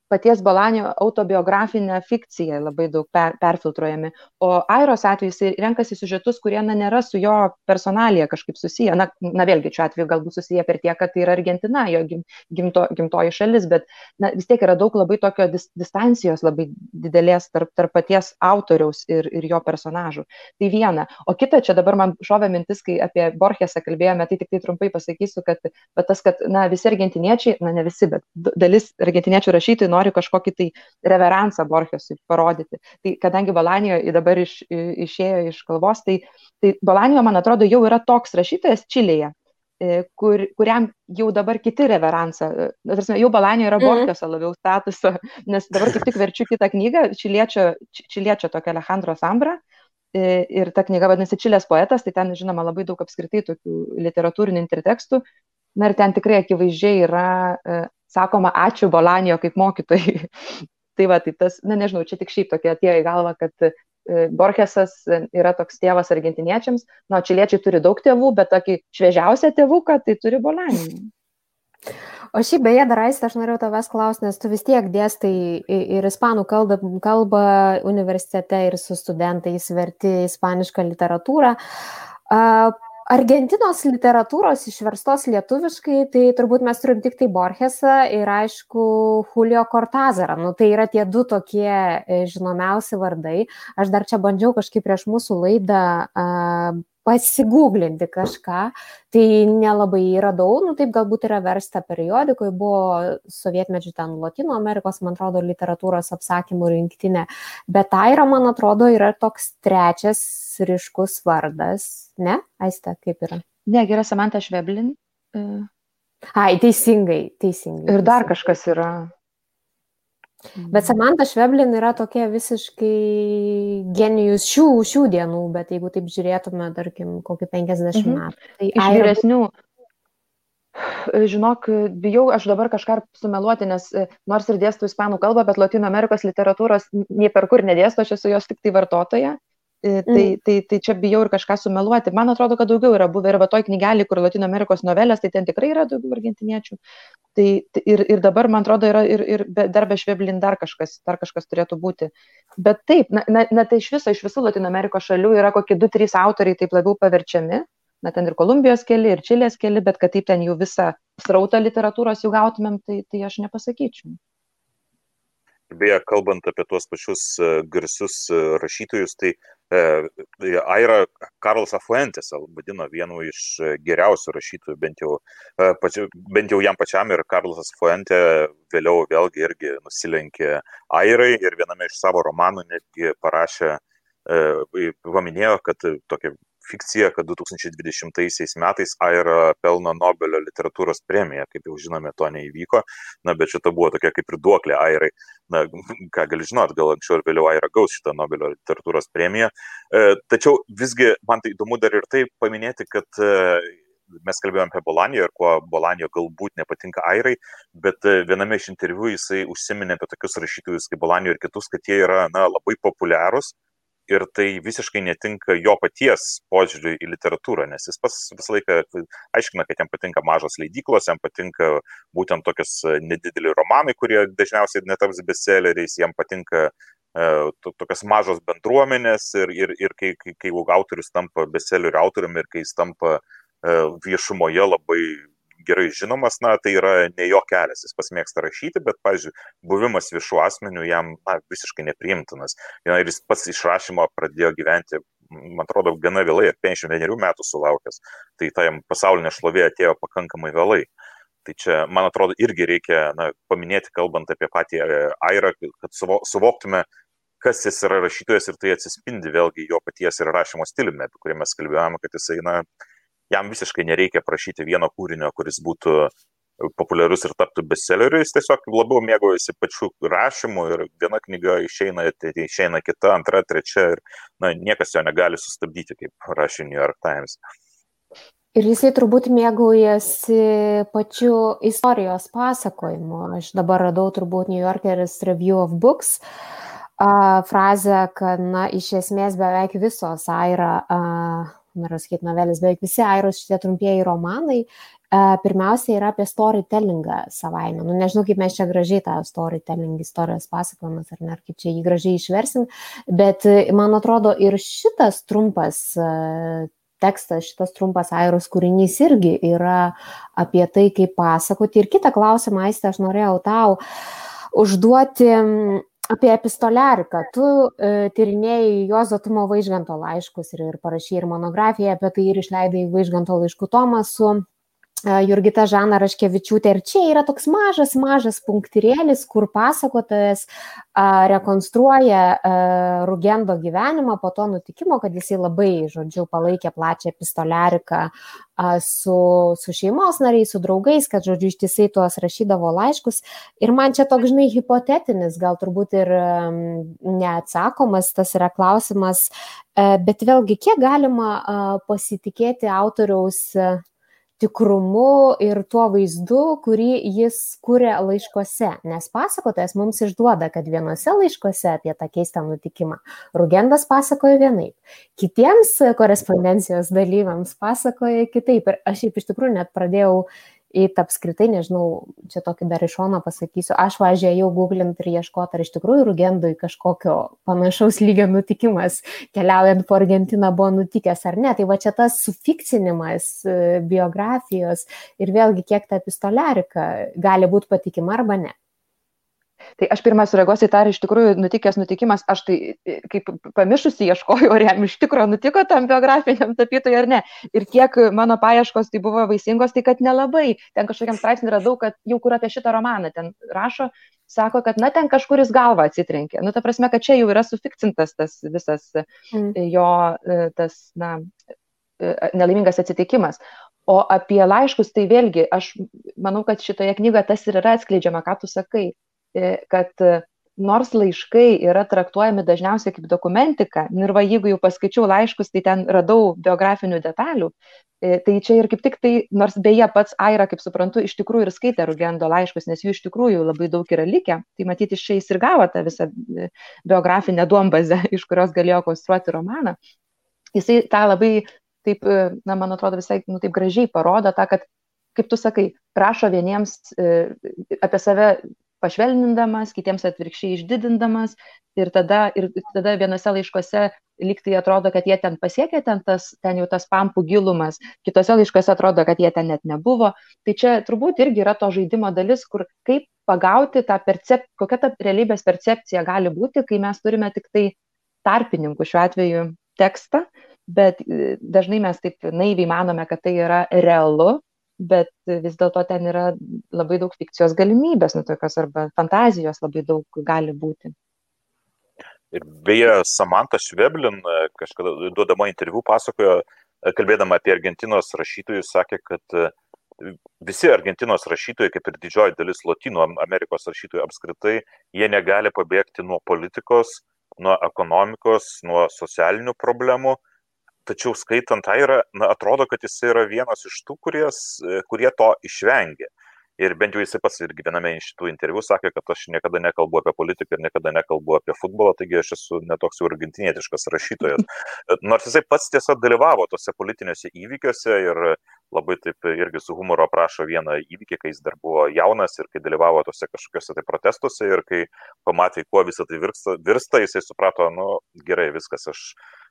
paties Balanio autobiografinę fikciją labai daug per, perfiltruojami. O Airos atveju jis renkasi sužetus, kurie na, nėra su jo personalija kažkaip susiję. Na, na vėlgi, šiuo atveju galbūt susiję per tiek, kad tai yra Argentina, jo gim, gimto, gimtoji šalis, bet na, vis tiek yra daug labai tokio dis, distancijos labai didelės tarp, tarp paties autoriaus ir, ir jo personažų. Tai viena. O kita, čia dabar man šovė mintis, kai apie Borgesą kalbėjome, tai tik tai trumpai pasakysiu, kad tas, kad na, visi argentiniečiai, na ne visi, bet dalis argentiniečių rašytojų nori kažkokį tai reveransą Borgesui parodyti. Tai kadangi Balanijo dabar iš, išėjo iš kalbos, tai, tai Balanijo, man atrodo, jau yra toks rašytojas Čilėje, e, kur, kuriam jau dabar kiti reveransą, tarsi, jau Balanijo yra mhm. Borgeso labiau statuso, nes dabar kaip tik verčiu kitą knygą, čiliečio, čiliečio tokia Alejandro Sambra, e, ir ta knyga vadinasi Čilės poetas, tai ten, žinoma, labai daug apskritai tokių literatūrinių intertekstų. Na ir ten tikrai akivaizdžiai yra e, sakoma ačiū Bolanijo kaip mokytojai. tai va, tai tas, na nežinau, čia tik šiaip tokia atėjo į galvą, kad e, Borgesas yra toks tėvas argentiniečiams, na, čiliečiai turi daug tėvų, bet tokį šviežiausią tėvuką tai turi Bolanį. O šiaip beje, dar aistė, aš norėjau tavęs klausti, nes tu vis tiek dėstai ir ispanų kalbą, kalbą universitete ir su studentais verti ispanišką literatūrą. Argentinos literatūros išverstos lietuviškai, tai turbūt mes turim tik tai Borgesą ir aišku Julio Cortazarą. Nu, tai yra tie du tokie e, žinomiausi vardai. Aš dar čia bandžiau kažkaip prieš mūsų laidą uh, pasigūglinti kažką, tai nelabai radau, nu taip galbūt yra versta periodikoje, buvo sovietmečių ten Latino Amerikos, man atrodo, literatūros apsakymų rinktinė, bet Aira, man atrodo, yra toks trečias ryškus vardas, ne? Aiste, kaip yra? Ne, yra Samantha Šveblin. Ai, teisingai, teisingai. Ir dar kažkas yra. Bet mhm. Samantha Šveblin yra tokia visiškai genijus šių, šių dienų, bet jeigu taip žiūrėtume, tarkim, kokį 50 mhm. metų. Tai iš vyresnių. Žinok, bijau aš dabar kažką sumeluoti, nes e, nors ir dėstu ispanų kalbą, bet Latino Amerikos literatūros nie per kur nedėstu, aš esu jos tik tai vartotoja. Tai, mm. tai, tai čia bijau ir kažką sumeluoti. Man atrodo, kad daugiau yra buvę ir va toj knygelį, kur Latino Amerikos novelės, tai ten tikrai yra daugiau argentiniečių. Tai, tai ir, ir dabar, man atrodo, yra ir, ir be, dar be šveblin dar kažkas, dar kažkas turėtų būti. Bet taip, na, na, na tai iš viso, iš visų Latino Amerikos šalių yra kokie du, trys autoriai taip labiau paverčiami. Na, ten ir Kolumbijos keli, ir Čilės keli, bet kad taip ten jau visą srautą literatūros jau gautumėm, tai, tai aš nepasakyčiau. Beje, kalbant apie tuos pačius e, garsius e, rašytojus, tai e, Aira Karlas Afuentes vadino vienu iš geriausių rašytojų, bent jau, bent jau jam pačiam ir Karlas Afuente vėliau vėlgi irgi nusilenkė Airai ir viename iš savo romanų netgi parašė, paminėjo, kad tokia fikcija, kad 2020 metais Aira pelno Nobelio literatūros premiją, kaip jau žinome, to neįvyko, na, bet šita buvo tokia kaip ir duoklė Airai, na, ką gali žinot, gal anksčiau ir vėliau Aira gaus šitą Nobelio literatūros premiją. E, tačiau visgi man tai įdomu dar ir tai paminėti, kad e, mes kalbėjome apie Bolaniją ir kuo Bolanijo galbūt nepatinka Airai, bet e, viename iš interviu jisai užsiminė apie tokius rašytojus kaip Bolanijo ir kitus, kad jie yra na, labai populiarūs ir tai visiškai netinka jo paties požiūriui į literatūrą, nes jis pas visą laiką aiškina, kad jam patinka mažos leidyklos, jam patinka būtent tokios e, nedideli romanai, kurie dažniausiai netaps bestselleriais, jam patinka uh, tokios mažos bendruomenės ir, ir, ir kai, kai, kai autorius tampa bestsellerių autoriumi ir kai jis tampa uh, viešumoje labai gerai žinomas, na, tai yra ne jo kelias, jis pasimėgsta rašyti, bet, pavyzdžiui, buvimas viešų asmenių jam na, visiškai nepriimtinas. Ja, ir jis pats išrašymo pradėjo gyventi, man atrodo, gana vėlai, 51 metų sulaukęs, tai ta jam pasaulinė šlovė atėjo pakankamai vėlai. Tai čia, man atrodo, irgi reikia na, paminėti, kalbant apie patį e, Airą, kad suvoktume, kas jis yra rašytojas ir tai atsispindi vėlgi jo paties ir rašymo stiliumi, apie kurį mes kalbėjome, kad jisai, na, jam visiškai nereikia prašyti vieno kūrinio, kuris būtų populiarus ir taptų bestselleriu, jis tiesiog labiau mėgaujasi pačiu rašymu ir viena knyga išeina, tai išeina kita, antra, trečia ir na, niekas jo negali sustabdyti, kaip rašė New York Times. Ir jisai turbūt mėgaujasi pačiu istorijos pasakojimu. Aš dabar radau turbūt New Yorkeris Review of Books uh, frazę, kad, na, iš esmės beveik visos Aira uh, noriu sakyti novelės, beveik visi Airos šitie trumpieji romanai, pirmiausia yra apie storytellingą savaime. Nu, nežinau, kaip mes čia gražiai tą storytelling istorijos pasakojimas, ar ne, ar kaip čia jį gražiai išversim, bet man atrodo ir šitas trumpas tekstas, šitas trumpas Airos kūrinys irgi yra apie tai, kaip pasakoti. Ir kitą klausimą, Aistė, aš norėjau tau užduoti apie epistoliariką. Tu e, tyrinėjai Juozo Tumo Vaižganto laiškus ir, ir parašy ir monografiją apie tai ir išleidai Vaižganto laiškų tomą su Jurgita Žana Raškevičiūtė. Ir čia yra toks mažas, mažas punktyrėlis, kur pasakotojas a, rekonstruoja a, Rugendo gyvenimą po to nutikimo, kad jisai labai, žodžiu, palaikė plačią epistoliariką a, su, su šeimos nariais, su draugais, kad, žodžiu, ištisai tuos rašydavo laiškus. Ir man čia toks, žinai, hipotetinis, gal turbūt ir a, neatsakomas tas yra klausimas, a, bet vėlgi, kiek galima a, pasitikėti autoriaus a, tikrumu ir tuo vaizdu, kurį jis kuria laiškose. Nes pasakotojas mums išduoda, kad vienose laiškose apie tą keistą nutikimą Rugendas pasakoja vienaip, kitiems korespondencijos dalyviams pasakoja kitaip. Ir aš šiaip iš tikrųjų net pradėjau į apskritai, nežinau, čia tokį dar iš šono pasakysiu, aš važiavau googlint ir ieškoti, ar iš tikrųjų Rugendui kažkokio panašaus lygio nutikimas keliaujant po Argentiną buvo nutikęs ar ne. Tai va čia tas sufikcinimas e, biografijos ir vėlgi kiek ta epistolerika gali būti patikima arba ne. Tai aš pirmą sureaguosiu į tą, ar iš tikrųjų nutikęs nutikimas, aš tai kaip pamišusi ieškojau, ar jam iš tikrųjų nutiko tam biografiniam tapytojui ar ne. Ir kiek mano paieškos tai buvo vaisingos, tai kad nelabai. Ten kažkokiam straipsnį radau, kad jau kur apie šitą romaną ten rašo, sako, kad, na, ten kažkuris galva atsitrenkė. Nu, ta prasme, kad čia jau yra sufikcintas tas visas mm. jo, tas, na, nelaimingas atsitikimas. O apie laiškus, tai vėlgi, aš manau, kad šitoje knygoje tas ir yra atskleidžiama, ką tu sakai. E, kad nors laiškai yra traktuojami dažniausiai kaip dokumentika, ir va, jeigu jau paskaičiau laiškus, tai ten radau biografinių detalių, e, tai čia ir kaip tik tai, nors beje pats Aira, kaip suprantu, iš tikrųjų ir skaitė Rugendo laiškus, nes jų iš tikrųjų labai daug yra likę, tai matyti iš čia jis ir gavo tą visą e, biografinę duombazę, iš kurios galėjo konstruoti romaną. Jisai tą labai, taip, e, na, man atrodo, visai, nu, taip gražiai parodo tą, kad kaip tu sakai, prašo vieniems e, apie save pašvelnindamas, kitiems atvirkščiai išdidindamas. Ir tada, ir tada vienose laiškose lyg tai atrodo, kad jie ten pasiekė, ten, tas, ten jau tas pampų gilumas, kitose laiškose atrodo, kad jie ten net nebuvo. Tai čia turbūt irgi yra to žaidimo dalis, kur kaip pagauti tą percepciją, kokia ta realybės percepcija gali būti, kai mes turime tik tai tarpininkų šiuo atveju tekstą, bet e, dažnai mes taip naiviai manome, kad tai yra realu, bet vis dėlto ten yra labai daug fikcijos galimybės, nu tokios arba fantazijos labai daug gali būti. Ir beje, Samantha Šveblin kažkada duodama interviu pasakojo, kalbėdama apie Argentinos rašytojus, sakė, kad e, visi Argentinos rašytojai, kaip ir didžioji dalis Latino Amerikos rašytojų apskritai, jie negali pabėgti nuo politikos, nuo ekonomikos, nuo socialinių problemų tačiau skaitant Airą, na, atrodo, kad jis yra vienas iš tų, kuries, e, kurie to išvengia. Ir bent jau jisai pats irgi viename iš šitų interviu sakė, kad aš niekada nekalbu apie politiką ir niekada nekalbu apie futbolą, taigi aš esu netoks jau argentinietiškas rašytojas. Nors jisai pats tiesiog dalyvavo tose politinėse įvykiuose ir labai taip irgi su humoru aprašo vieną įvykį, kai jis dar buvo jaunas ir kai dalyvavo tose kažkokiuose tai protestuose ir kai pamatė, kuo visą tai virsta, virsta jisai suprato, nu gerai, viskas, aš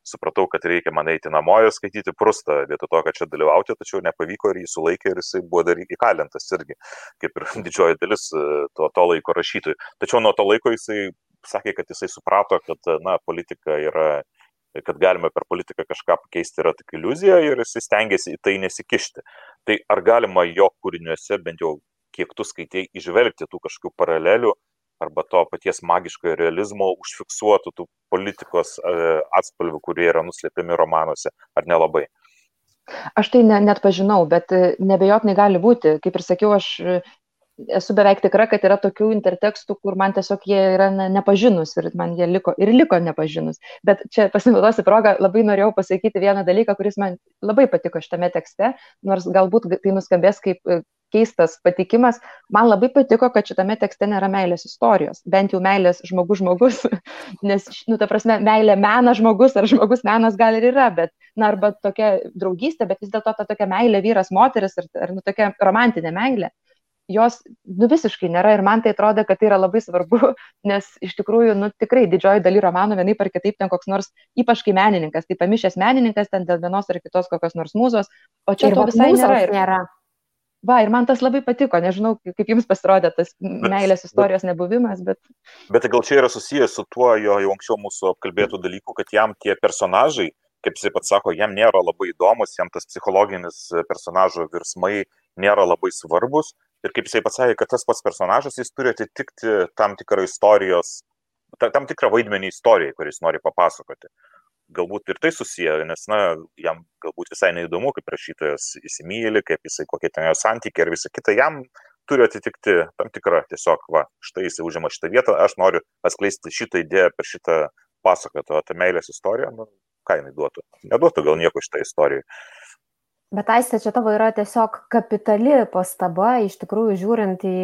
supratau, kad reikia man eiti namo ir skaityti prustą, vietoj to, kad čia dalyvauti, tačiau nepavyko ir jį sulaikė ir jisai buvo dar įkalintas irgi, kaip ir didžioji dalis e, to, to laiko rašytojų. Tačiau nuo to laiko jisai sakė, kad jisai suprato, kad na, politika yra kad galime per politiką kažką pakeisti yra tik iliuzija ir jis stengiasi į tai nesikišti. Tai ar galima jo kūriniuose, bent jau kiek tu skaitėjai, išvelgti tų kažkokių paralelių arba to paties magiškojo realizmo užfiksuotų tų politikos e, atspalvių, kurie yra nuslėpiami romanuose, ar nelabai? Aš tai ne, net pažinau, bet e, nebejotinai gali būti. Kaip ir sakiau, aš esu beveik tikra, kad yra tokių intertekstų, kur man tiesiog jie yra ne, nepažinus ir man jie liko ir liko nepažinus. Bet čia pasinaudosiu progą, labai norėjau pasakyti vieną dalyką, kuris man labai patiko šitame tekste, nors galbūt tai nuskambės kaip keistas patikimas. Man labai patiko, kad šitame tekste nėra meilės istorijos, bent jau meilės žmogus žmogus, nes, nu, ta prasme, meilė menas žmogus ar žmogus menas gal ir yra, bet, na, arba tokia draugystė, bet vis dėlto ta tokia meilė vyras moteris ar, ar nu, tokia romantinė meilė. Jos nu, visiškai nėra ir man tai atrodo, kad tai yra labai svarbu, nes iš tikrųjų, nu, tikrai didžioji daly romano vienaip ar kitaip ten koks nors, ypač kai menininkas, tai pamišęs menininkas ten dėl vienos ar kitos kokios nors mūzos, o čia ir to visai nėra. Ir... nėra. Va, ir man tas labai patiko, nežinau, kaip jums pasirodė tas meilės istorijos bet, nebuvimas, bet... Bet tai gal čia yra susijęs su tuo, jo jau anksčiau mūsų apkalbėtų dalykų, kad jam tie personažai, kaip jisai pats sako, jam nėra labai įdomus, jam tas psichologinis personažo virsmai nėra labai svarbus. Ir kaip jisai pats sakė, kad tas pats personažas, jis turi atitikti tam tikrą istorijos, tam tikrą vaidmenį istorijai, kuris nori papasakoti galbūt ir tai susiję, nes, na, jam galbūt visai neįdomu, kaip rašytojas įsimylė, kaip jisai, kokie ten jo santykiai ir visa kita, jam turi atitikti tam tikrą tiesiog, va, štai jisai užima šitą vietą, aš noriu atskleisti šitą idėją per šitą pasakotą, tą meilės istoriją, nu, ką jinai duotų. Neduotų gal nieko šitą istoriją. Bet aistė, čia tavo yra tiesiog kapitali pastaba, iš tikrųjų žiūrint į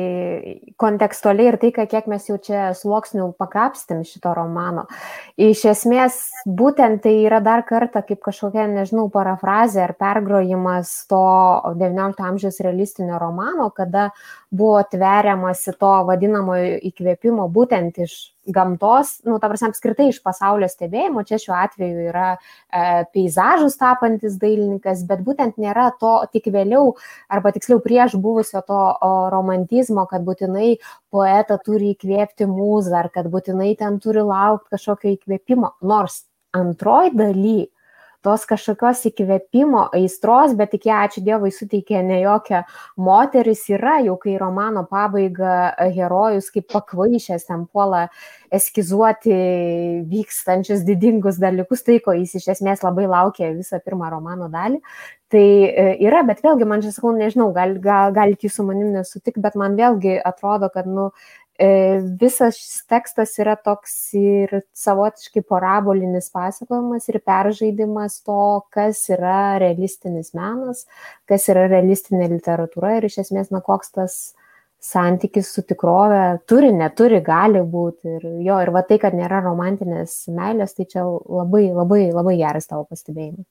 kontekstualiai ir tai, kiek mes jau čia sluoksnių pakrapstėm šito romano. Iš esmės, būtent tai yra dar kartą kaip kažkokia, nežinau, parafrazė ar pergrojimas to XIX amžiaus realistinio romano, kada buvo tveriamasi to vadinamojo įkvėpimo būtent iš gamtos, nu, ta prasme, apskritai iš pasaulio stebėjimo, čia šiuo atveju yra e, peizažus tapantis dailininkas, bet būtent nėra to tik vėliau, arba tiksliau prieš buvusio to o, romantizmo, kad būtinai poetą turi įkvėpti mūzą, ar kad būtinai ten turi laukti kažkokio įkvėpimo, nors antroji daly tos kažkokios įkvėpimo, aistros, bet tik ją, ačiū Dievui, suteikė ne jokia moteris, yra jau kai romano pabaiga herojus kaip pakvaišęs ten puola eskizuoti vykstančius didingus dalykus, tai ko jis iš esmės labai laukia visą pirmą romano dalį. Tai e, yra, bet vėlgi man čia sakau, nežinau, gal, gal, galite jūs su manim nesutikti, bet man vėlgi atrodo, kad, nu, visas šis tekstas yra toks ir savotiškai parabolinis pasakojimas ir peržaidimas to, kas yra realistinis menas, kas yra realistinė literatūra ir iš esmės, na, koks tas santykis su tikrove turi, neturi, gali būti. Ir jo, ir va tai, kad nėra romantinės meilės, tai čia labai, labai, labai geras tavo pastebėjimas.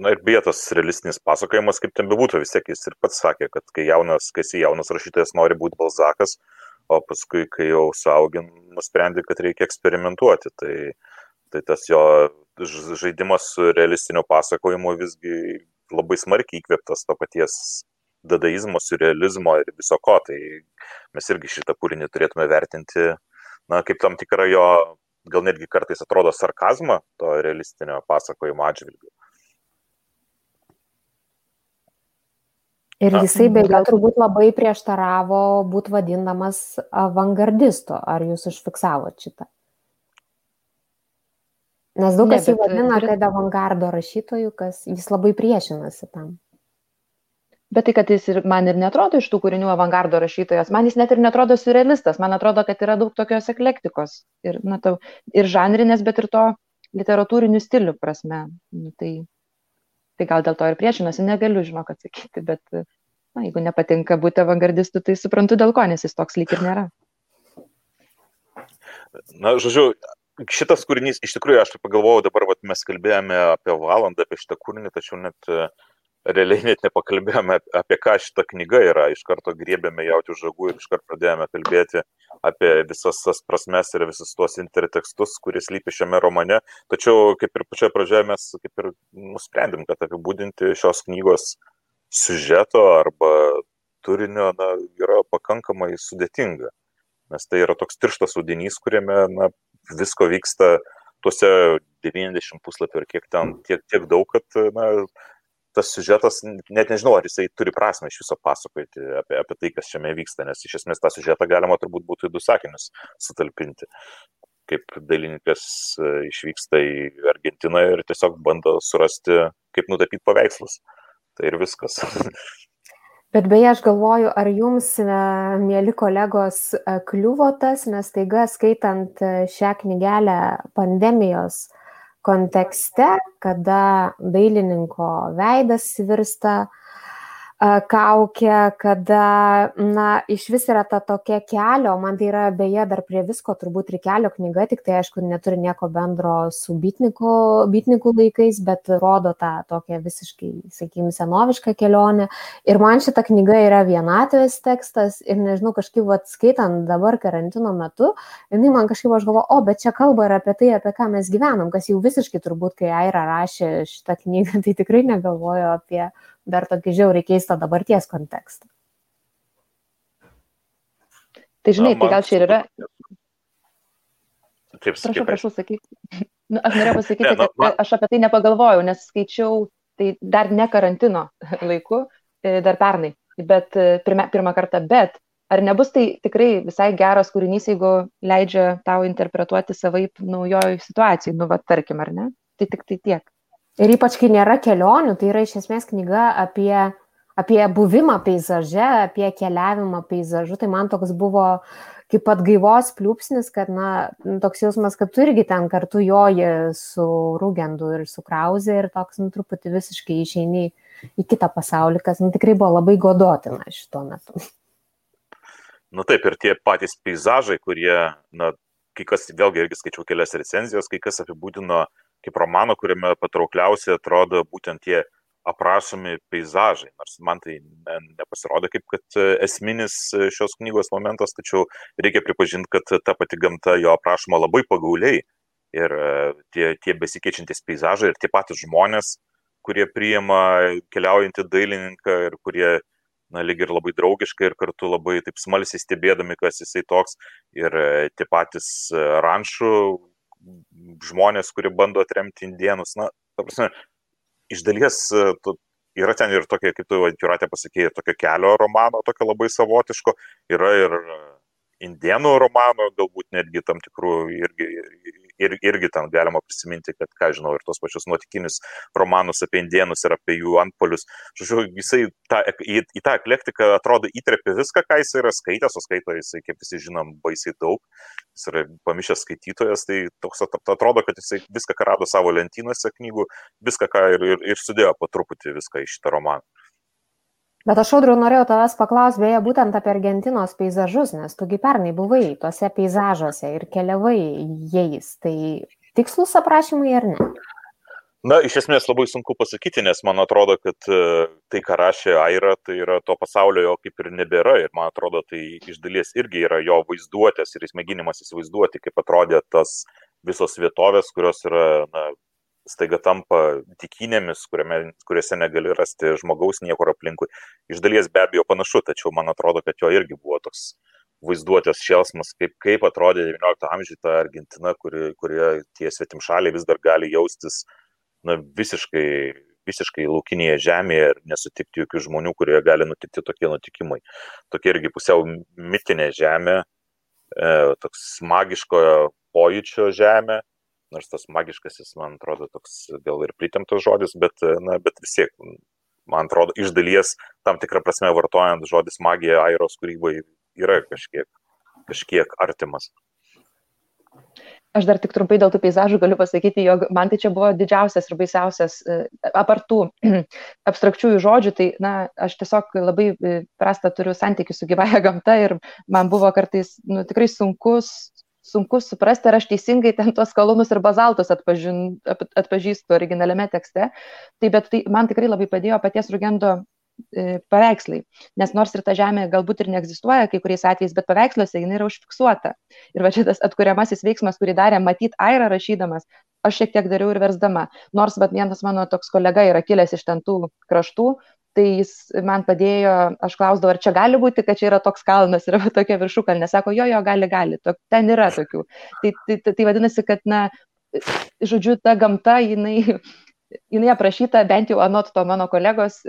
Na ir beje, tas realistinis pasakojimas, kaip ten bebūtų, vis tiek jis ir pats sakė, kad kai jaunas, kai esi jaunas rašytojas, nori būti Balzakas, o paskui, kai jau suaugin, nusprendė, kad reikia eksperimentuoti. Tai, tai tas jo žaidimas su realistiniu pasakojimu visgi labai smarkiai įkvėptas to paties dadaizmo, surrealizmo ir viso ko. Tai mes irgi šitą kūrinį turėtume vertinti, na, kaip tam tikrą jo, gal netgi kartais atrodo sarkazmą to realistinio pasakojimo atžvilgiu. Ir jisai beje turbūt labai prieštaravo būti vadinamas avangardistu. Ar jūs užfiksavot šitą? Nes daug kas jį vadina, kad avangardo rašytojų, kas jis labai priešinasi tam bet tai kad jis ir man ir netrodo iš tų kūrinių avangardo rašytojas, man jis net ir netrodo surrealistas, man atrodo, kad yra daug tokios eklektikos ir, na, tau, ir žanrinės, bet ir to literatūrinių stilių prasme. Nu, tai, tai gal dėl to ir priešinasi, negaliu, žinok, atsakyti, bet, na, jeigu nepatinka būti avangardistu, tai suprantu, dėl ko, nes jis toks lyg ir nėra. Na, žodžiu, šitas kūrinys, iš tikrųjų, aš pagalvojau, dabar vat, mes kalbėjome apie valandą apie šitą kūrinį, tačiau net uh, realiai net nepakalbėjome apie ką šita knyga yra, iš karto griebėme jauti žagų ir iš karto pradėjome kalbėti apie visas tas prasmes ir visus tuos intertekstus, kuris lypi šiame romane. Tačiau, kaip ir pačioje pradžioje, mes kaip ir nusprendėm, kad apibūdinti šios knygos siužeto arba turinio na, yra pakankamai sudėtinga. Nes tai yra toks tirštas audinys, kuriame na, visko vyksta tuose 90 puslapių ir kiek ten, tiek, tiek daug, kad na, tas siužetas, net nežinau, ar jisai turi prasme iš viso pasakoti apie, apie tai, kas šiame vyksta, nes iš esmės tą siužetą galima turbūt būtų į du sakinius sutalpinti. Kaip dailininkas e, išvyksta į Argentiną ir tiesiog bando surasti, kaip nutapyti paveikslus. Tai ir viskas. Bet beje, aš galvoju, ar jums, e, mėly kolegos, e, kliuvo tas, nes taiga skaitant šią knygelę pandemijos kontekste, kada dailininko veidas virsta kaukę, kada, na, iš vis yra ta tokia kelio, man tai yra beje dar prie visko turbūt ir kelio knyga, tik tai aišku neturi nieko bendro su bitnikų, bitnikų laikais, bet rodo tą tokią visiškai, sakykime, senovišką kelionę. Ir man šita knyga yra vienatvės tekstas ir nežinau, kažkaip atskaitant dabar karantino metu, jinai man kažkaip aš galvoju, o, bet čia kalba ir apie tai, apie ką mes gyvenam, kas jau visiškai turbūt, kai Aira rašė šitą knygą, tai tikrai negalvojo apie dar tokį žiauriai keistą dabarties kontekstą. Tai žinai, tai gal čia ir yra. Taip, prašau, prašau, sakyk. Nu, aš norėjau pasakyti, nu, kad aš apie tai nepagalvojau, nes skaičiau tai dar ne karantino laiku, e, dar pernai, bet e, pirmą, pirmą kartą, bet ar nebus tai tikrai visai geras kūrinys, jeigu leidžia tau interpretuoti savaip naujojoj situacijai, nu, va, tarkim, ar ne? Tai tik tai tiek. Ir ypač, kai nėra kelionių, tai yra iš esmės knyga apie, apie buvimą peizaže, apie keliavimą peizažu. Tai man toks buvo kaip pat gaivos pliūpsnis, kad, na, toks jausmas, kad tu irgi ten kartu joji su Rūgendu ir su Krauzė ir toks, nu, truputį visiškai išeini į kitą pasaulį, kas, nu, tikrai buvo labai godotina šituo metu. Na taip, ir tie patys peizažai, kurie, na, kai kas, vėlgi irgi skaičiau kelias recenzijas, kai kas apibūdino uh, kaip romano, kuriame patraukliausiai atrodo būtent tie aprašomi peizažai. Nors man tai ne, nepasirodo kaip kad e, esminis e, šios knygos momentas, tačiau reikia pripažinti, kad ta pati gamta jo aprašoma labai pagauliai. Ir e, tie, tie besikeičiantis peizažai ir tie patys žmonės, kurie priima keliaujantį dailininką ir kurie, na, lyg ir labai draugiškai ir kartu labai taip smalsiai stebėdami, kas jisai toks. Ir tie patys ranšų žmonės, kurie bando atremti indienus. Na, ta prasme, iš dalies e, tu, yra ten ir tokia, kaip tu, Juratė pasakėjai, tokio kelio romano, tokio labai savotiško, yra ir indienų romanų, galbūt netgi tam tikrų irgi, ir, irgi ten galima prisiminti, kad, ką žinau, ir tos pačius nuotikinius romanus apie indienus ir apie jų antpolius. Žodžiu, jisai ta, į, į tą eklektiką atrodo įtrepė viską, ką jis yra skaitęs, o skaito jisai, kaip visi žinom, baisiai daug. Jis yra pamišęs skaitytojas, tai toks atrodo, kad jisai viską, ką rado savo lentynose knygų, viską, ką ir, ir, ir sudėjo po truputį viską į šitą romaną. Bet aš audriu norėjau tavęs paklausti beje būtent apie Argentinos peizažus, nes tugi pernai buvai tuose peizažuose ir keliavai jais. Tai tikslus aprašymai ar ne? Na, iš esmės labai sunku pasakyti, nes man atrodo, kad e, tai, ką rašė Aira, tai yra to pasaulio jo kaip ir nebėra. Ir man atrodo, tai iš dalies irgi yra jo vaizduotės ir jis mėginimas įsivaizduoti, kaip atrodė tas visos vietovės, kurios yra na, staiga tampa tikinėmis, kuriame, kuriuose negali rasti žmogaus niekur aplinkui. Iš dalies be abejo panašu, tačiau man atrodo, kad jo irgi buvo toks vaizduotės šėlsmas, kaip, kaip atrodė XIX amžiuje ta Argentina, kuri, kurioje tie svetimšaliai vis dar gali jaustis na, visiškai, visiškai laukinėje žemėje ir nesutikti jokių žmonių, kurie gali nutikti tokie nutikimai. Tokia irgi pusiau mitinė žemė, e, toks magiškojo pojūčio žemė, nors tas magiškasis, man atrodo, toks gal ir pritemtas žodis, bet, na, bet vis tiek, man atrodo, iš dalies tam tikrą prasme vartojant žodis magija Airos kūrybai yra kažkiek, kažkiek artimas. Aš dar tik trumpai dėl tų peizažų galiu pasakyti, jog man tai čia buvo didžiausias ir baisiausias, e, apartų abstrakčiųjų žodžių, tai, na, aš tiesiog labai e, prastą turiu santykių su gyvaja gamta ir man buvo kartais, nu, tikrai sunkus sunku suprasti, ar aš teisingai ten tuos kalonus ir bazaltus atpažin, atpažįstu originaliame tekste. Tai bet tai man tikrai labai padėjo paties Rugendo e, paveikslai. Nes nors ir ta žemė galbūt ir neegzistuoja kai kuriais atvejais, bet paveiksluose jinai yra užfiksuota. Ir va šitas atkuriamasis veiksmas, kurį darė matyt Aira rašydamas, aš šiek tiek dariau ir versdama. Nors va vienas mano toks kolega yra kilęs iš ten tų kraštų, tai jis man padėjo, aš klausdavau, ar čia gali būti, kad čia yra toks kalnas, yra tokia viršukalnė, sako, jo, jo, gali, gali, to, ten yra tokių. Tai, tai, tai, tai vadinasi, kad, na, žodžiu, ta gamta, jinai, jinai aprašyta bent jau anot to mano kolegos,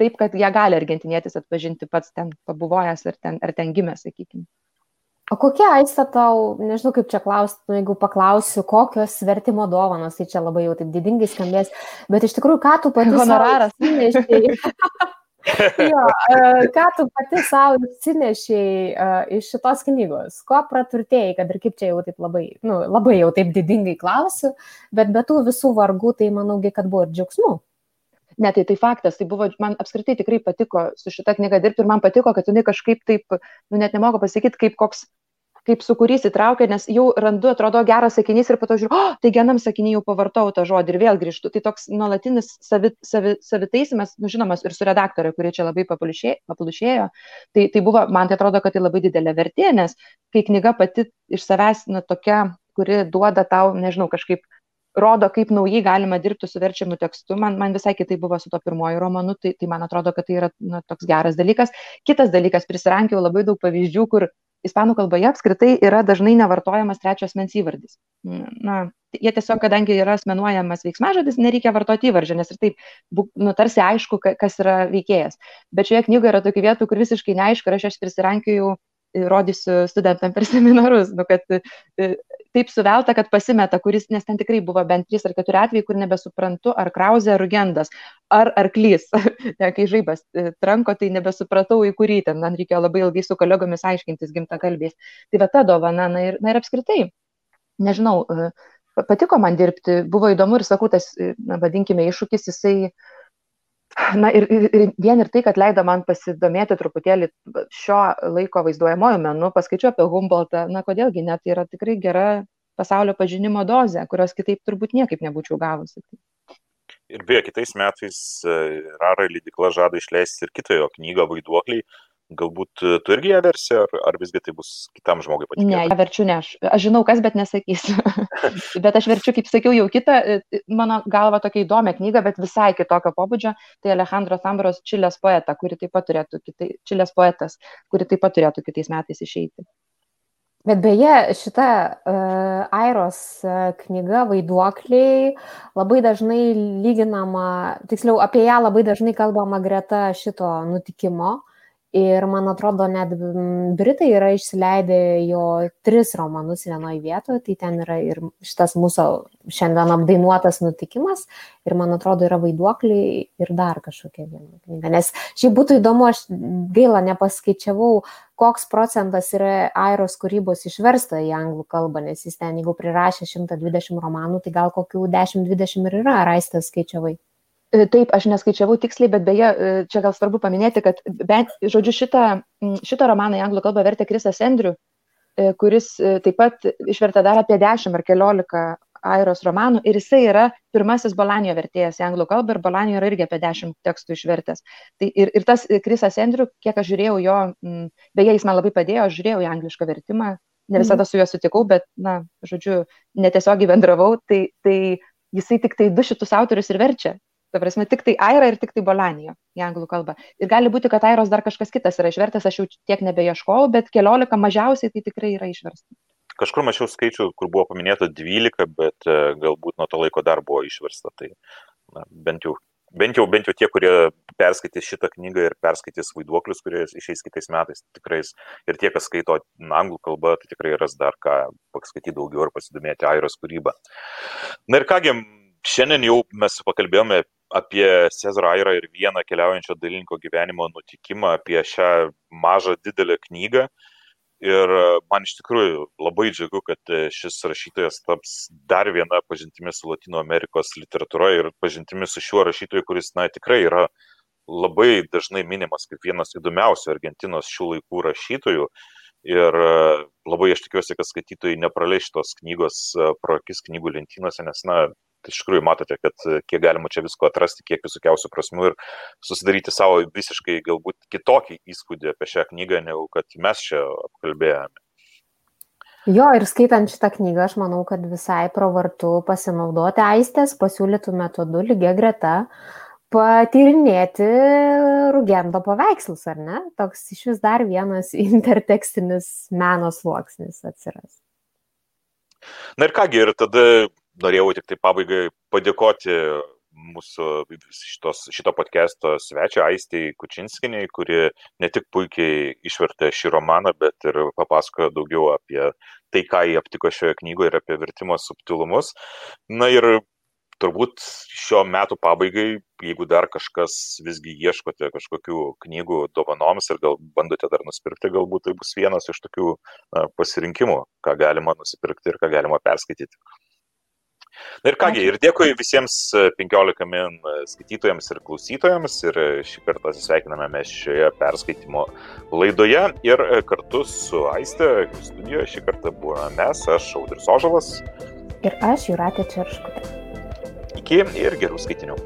taip, kad ją gali argentinietis atpažinti pats ten pabuvojęs ar ten, ar ten gimęs, sakykime. O kokia aista tau, nežinau kaip čia klausti, nu, jeigu paklausiu, kokios vertimo dovanos, tai čia labai jau taip didingai skambės, bet iš tikrųjų, ką tu pati... Honoraras. jo, e, ką tu pati savo atsinešiai uh, iš šitos knygos, ko praturtėjai, kad ir kaip čia jau taip labai, nu, labai jau taip didingai klausiu, bet be tų visų vargų, tai manaugi, kad buvo ir džiaugsmų. Ne, tai tai faktas, tai buvo, man apskritai tikrai patiko su šita knyga dirbti ir man patiko, kad jinai kažkaip taip, nu net nemoku pasakyti, kaip koks kaip su kuriais įtraukia, nes jau randu, atrodo, geras sakinys ir po to žiūriu, oh, tai vienam sakinį jau pavartau tą žodį ir vėl grįžtu. Tai toks nuolatinis savi, savi, savitaisimas, nu, žinomas, ir su redaktorė, kurie čia labai papulušėjo, tai, tai buvo, man tai atrodo, kad tai labai didelė vertė, nes kai knyga pati iš savęs, na, tokia, kuri duoda tau, nežinau, kažkaip rodo, kaip naujai galima dirbti su verčiamu tekstu. Man, man visai kitai buvo su to pirmoju romanu, tai, tai man atrodo, kad tai yra na, toks geras dalykas. Kitas dalykas, prisirankiau labai daug pavyzdžių, kur ispanų kalboje apskritai yra dažnai nevartojamas trečios mens įvardis. Na, jie tiesiog, kadangi yra asmenuojamas veiksmažodis, nereikia vartoti įvardžio, nes ir taip, nu, tarsi aišku, kas yra veikėjas. Bet šioje knygoje yra tokių vietų, kur visiškai neaišku, ir aš jas prisirankėjau rodysiu studentam per seminarus, nu, kad taip suvelta, kad pasimeta, kuris, nes ten tikrai buvo bent trys ar keturi atvejai, kur nebesuprantu, ar krauzė, ar rugendas, ar arklys. ne, kai žaibas e, tranko, tai nebesupratau, į kurį ten, man reikėjo labai ilgai su kolegomis aiškintis gimta kalbės. Tai va ta dovana, na ir, na ir apskritai, nežinau, e, patiko man dirbti, buvo įdomu ir sakau, tas, na, vadinkime, iššūkis, jisai Na ir, ir, vien ir tai, kad leido man pasidomėti truputėlį šio laiko vaizduojamojo menu, paskaičiu apie Humboldtą, na kodėlgi net tai yra tikrai gera pasaulio pažinimo dozė, kurios kitaip turbūt niekaip nebūčiau gavusi. Ir beje, kitais metais e, Rara leidikla žada išleisti ir kitą jo knygą Vaiduokliai, Galbūt e, tu irgi ją versi, ar, ar visgi tai bus kitam žmogui patikėta? Ne, ją verčiu ne aš. Aš žinau, kas, bet nesakysiu. bet aš verčiu, kaip sakiau, jau kitą, e, mano galva tokia įdomią knygą, bet visai kitokio pobūdžio. Tai Alejandro Sambaros Čilės poeta, kuri taip pat turėtų, kitai, Čilės poetas, kuri taip pat turėtų kitais metais išeiti. Bet beje, šita uh, Airos uh, knyga Vaiduokliai labai dažnai lyginama, tiksliau apie ją labai dažnai kalbama greta šito nutikimo. Ir man atrodo, net Britai yra išsileidę jo tris romanus vienoje vietoje, tai ten yra ir šitas mūsų šiandien apdainuotas nutikimas, ir man atrodo yra vaiduokliai ir dar kažkokia viena knyga. Nes šiaip būtų įdomu, aš gaila nepaskaičiavau, koks procentas yra Airos kūrybos išversta į anglų kalbą, nes jis ten, jeigu prirašė 120 romanų, tai gal kokių 10-20 ir yra, ar aistas skaičiavai. E, taip, aš neskaičiavau tiksliai, bet beje, e, čia gal svarbu paminėti, kad bent, žodžiu, šitą, šitą romaną į anglų kalbą vertė Krisas Andriu, e, kuris taip pat išvertė dar apie 10 ar 14 Airos romanų ir jisai yra pirmasis Bolanijo vertėjas į anglų kalbą ir Bolanijo yra irgi apie 10 tekstų išvertęs. Tai ir, ir tas Krisas Andriu, kiek aš žiūrėjau jo, beje, jis man labai padėjo, aš žiūrėjau į anglišką vertimą, ne visada su juo sutikau, bet, na, žodžiu, netiesiogiai bendravau, tai, tai jisai tik tai du šitus autorius ir verčia. Ta prasme, tik tai Aira ir tik tai Bolanijo į anglų kalbą. Ir gali būti, kad Airos dar kažkas kitas yra išvertęs, aš jau tiek nebeieškojau, bet keliolika mažiausiai tai tikrai yra išversta. Kažkur mačiau skaičių, kur buvo paminėta 12, bet e, galbūt nuo to laiko dar buvo išversta. Tai na, bent, jau, bent, jau, bent jau tie, kurie perskaitys šitą knygą ir perskaitys vaiduoklius, kurie išeis kitais metais, tikrai ir tie, kas skaito anglų kalbą, tai tikrai ras dar ką paskaityti daugiau ir pasidomėti Airos kūrybą. Na ir kągi, šiandien jau mes pakalbėjome apie Cezarą Airą ir vieną keliaujančio dailininko gyvenimo nutikimą, apie šią mažą didelę knygą. Ir man iš tikrųjų labai džiugu, kad šis rašytojas taps dar viena pažintimi su Latino Amerikos literatūra ir pažintimi su šiuo rašytoju, kuris, na, tikrai yra labai dažnai minimas kaip vienas įdomiausių Argentinos šių laikų rašytojų. Ir labai aš tikiuosi, kad skaitytojai nepraleis šitos knygos pro akis knygų lentynose, nes, na, tai iš tikrųjų matote, kad e, kiek galima čia visko atrasti, kiek visokiausių prasmių ir susidaryti savo visiškai galbūt kitokį įspūdį apie šią knygą, negu kad mes čia apkalbėjome. Jo, ir skaitant šitą knygą, aš manau, kad visai pravartu pasinaudoti aistės pasiūlytų metodų lygia greta, patyrinėti Rugendo paveikslus, ar ne? Toks iš vis dar vienas intertekstinis meno sluoksnis atsiras. Na ir kągi, ir tada norėjau tik tai pabaigai padėkoti mūsų šitos, šito podcast'o svečia Aistei Kučinskiniai, kuri ne tik puikiai išvertė šį romaną, bet ir papasakojo daugiau apie tai, ką jį aptiko šioje knygoje ir apie vertimo subtilumus. Na ir turbūt šio metų pabaigai, jeigu dar kažkas visgi ieškote kažkokių knygų dovanoms ir gal bandote dar nusipirkti, galbūt tai bus vienas iš tokių na, pasirinkimų, ką galima nusipirkti ir ką galima perskaityti. Na ir kągi, ir dėkui visiems 15 e, min e, skaitytojams ir klausytojams. Ir e, šį kartą atsisveikiname mes šioje perskaitimo laidoje. Ir kartu su Aiste studijoje šį kartą buvome mes, aš Audris Ožalas. Ir aš Juratė Čerškutė. Iki ir gerų skaitinių.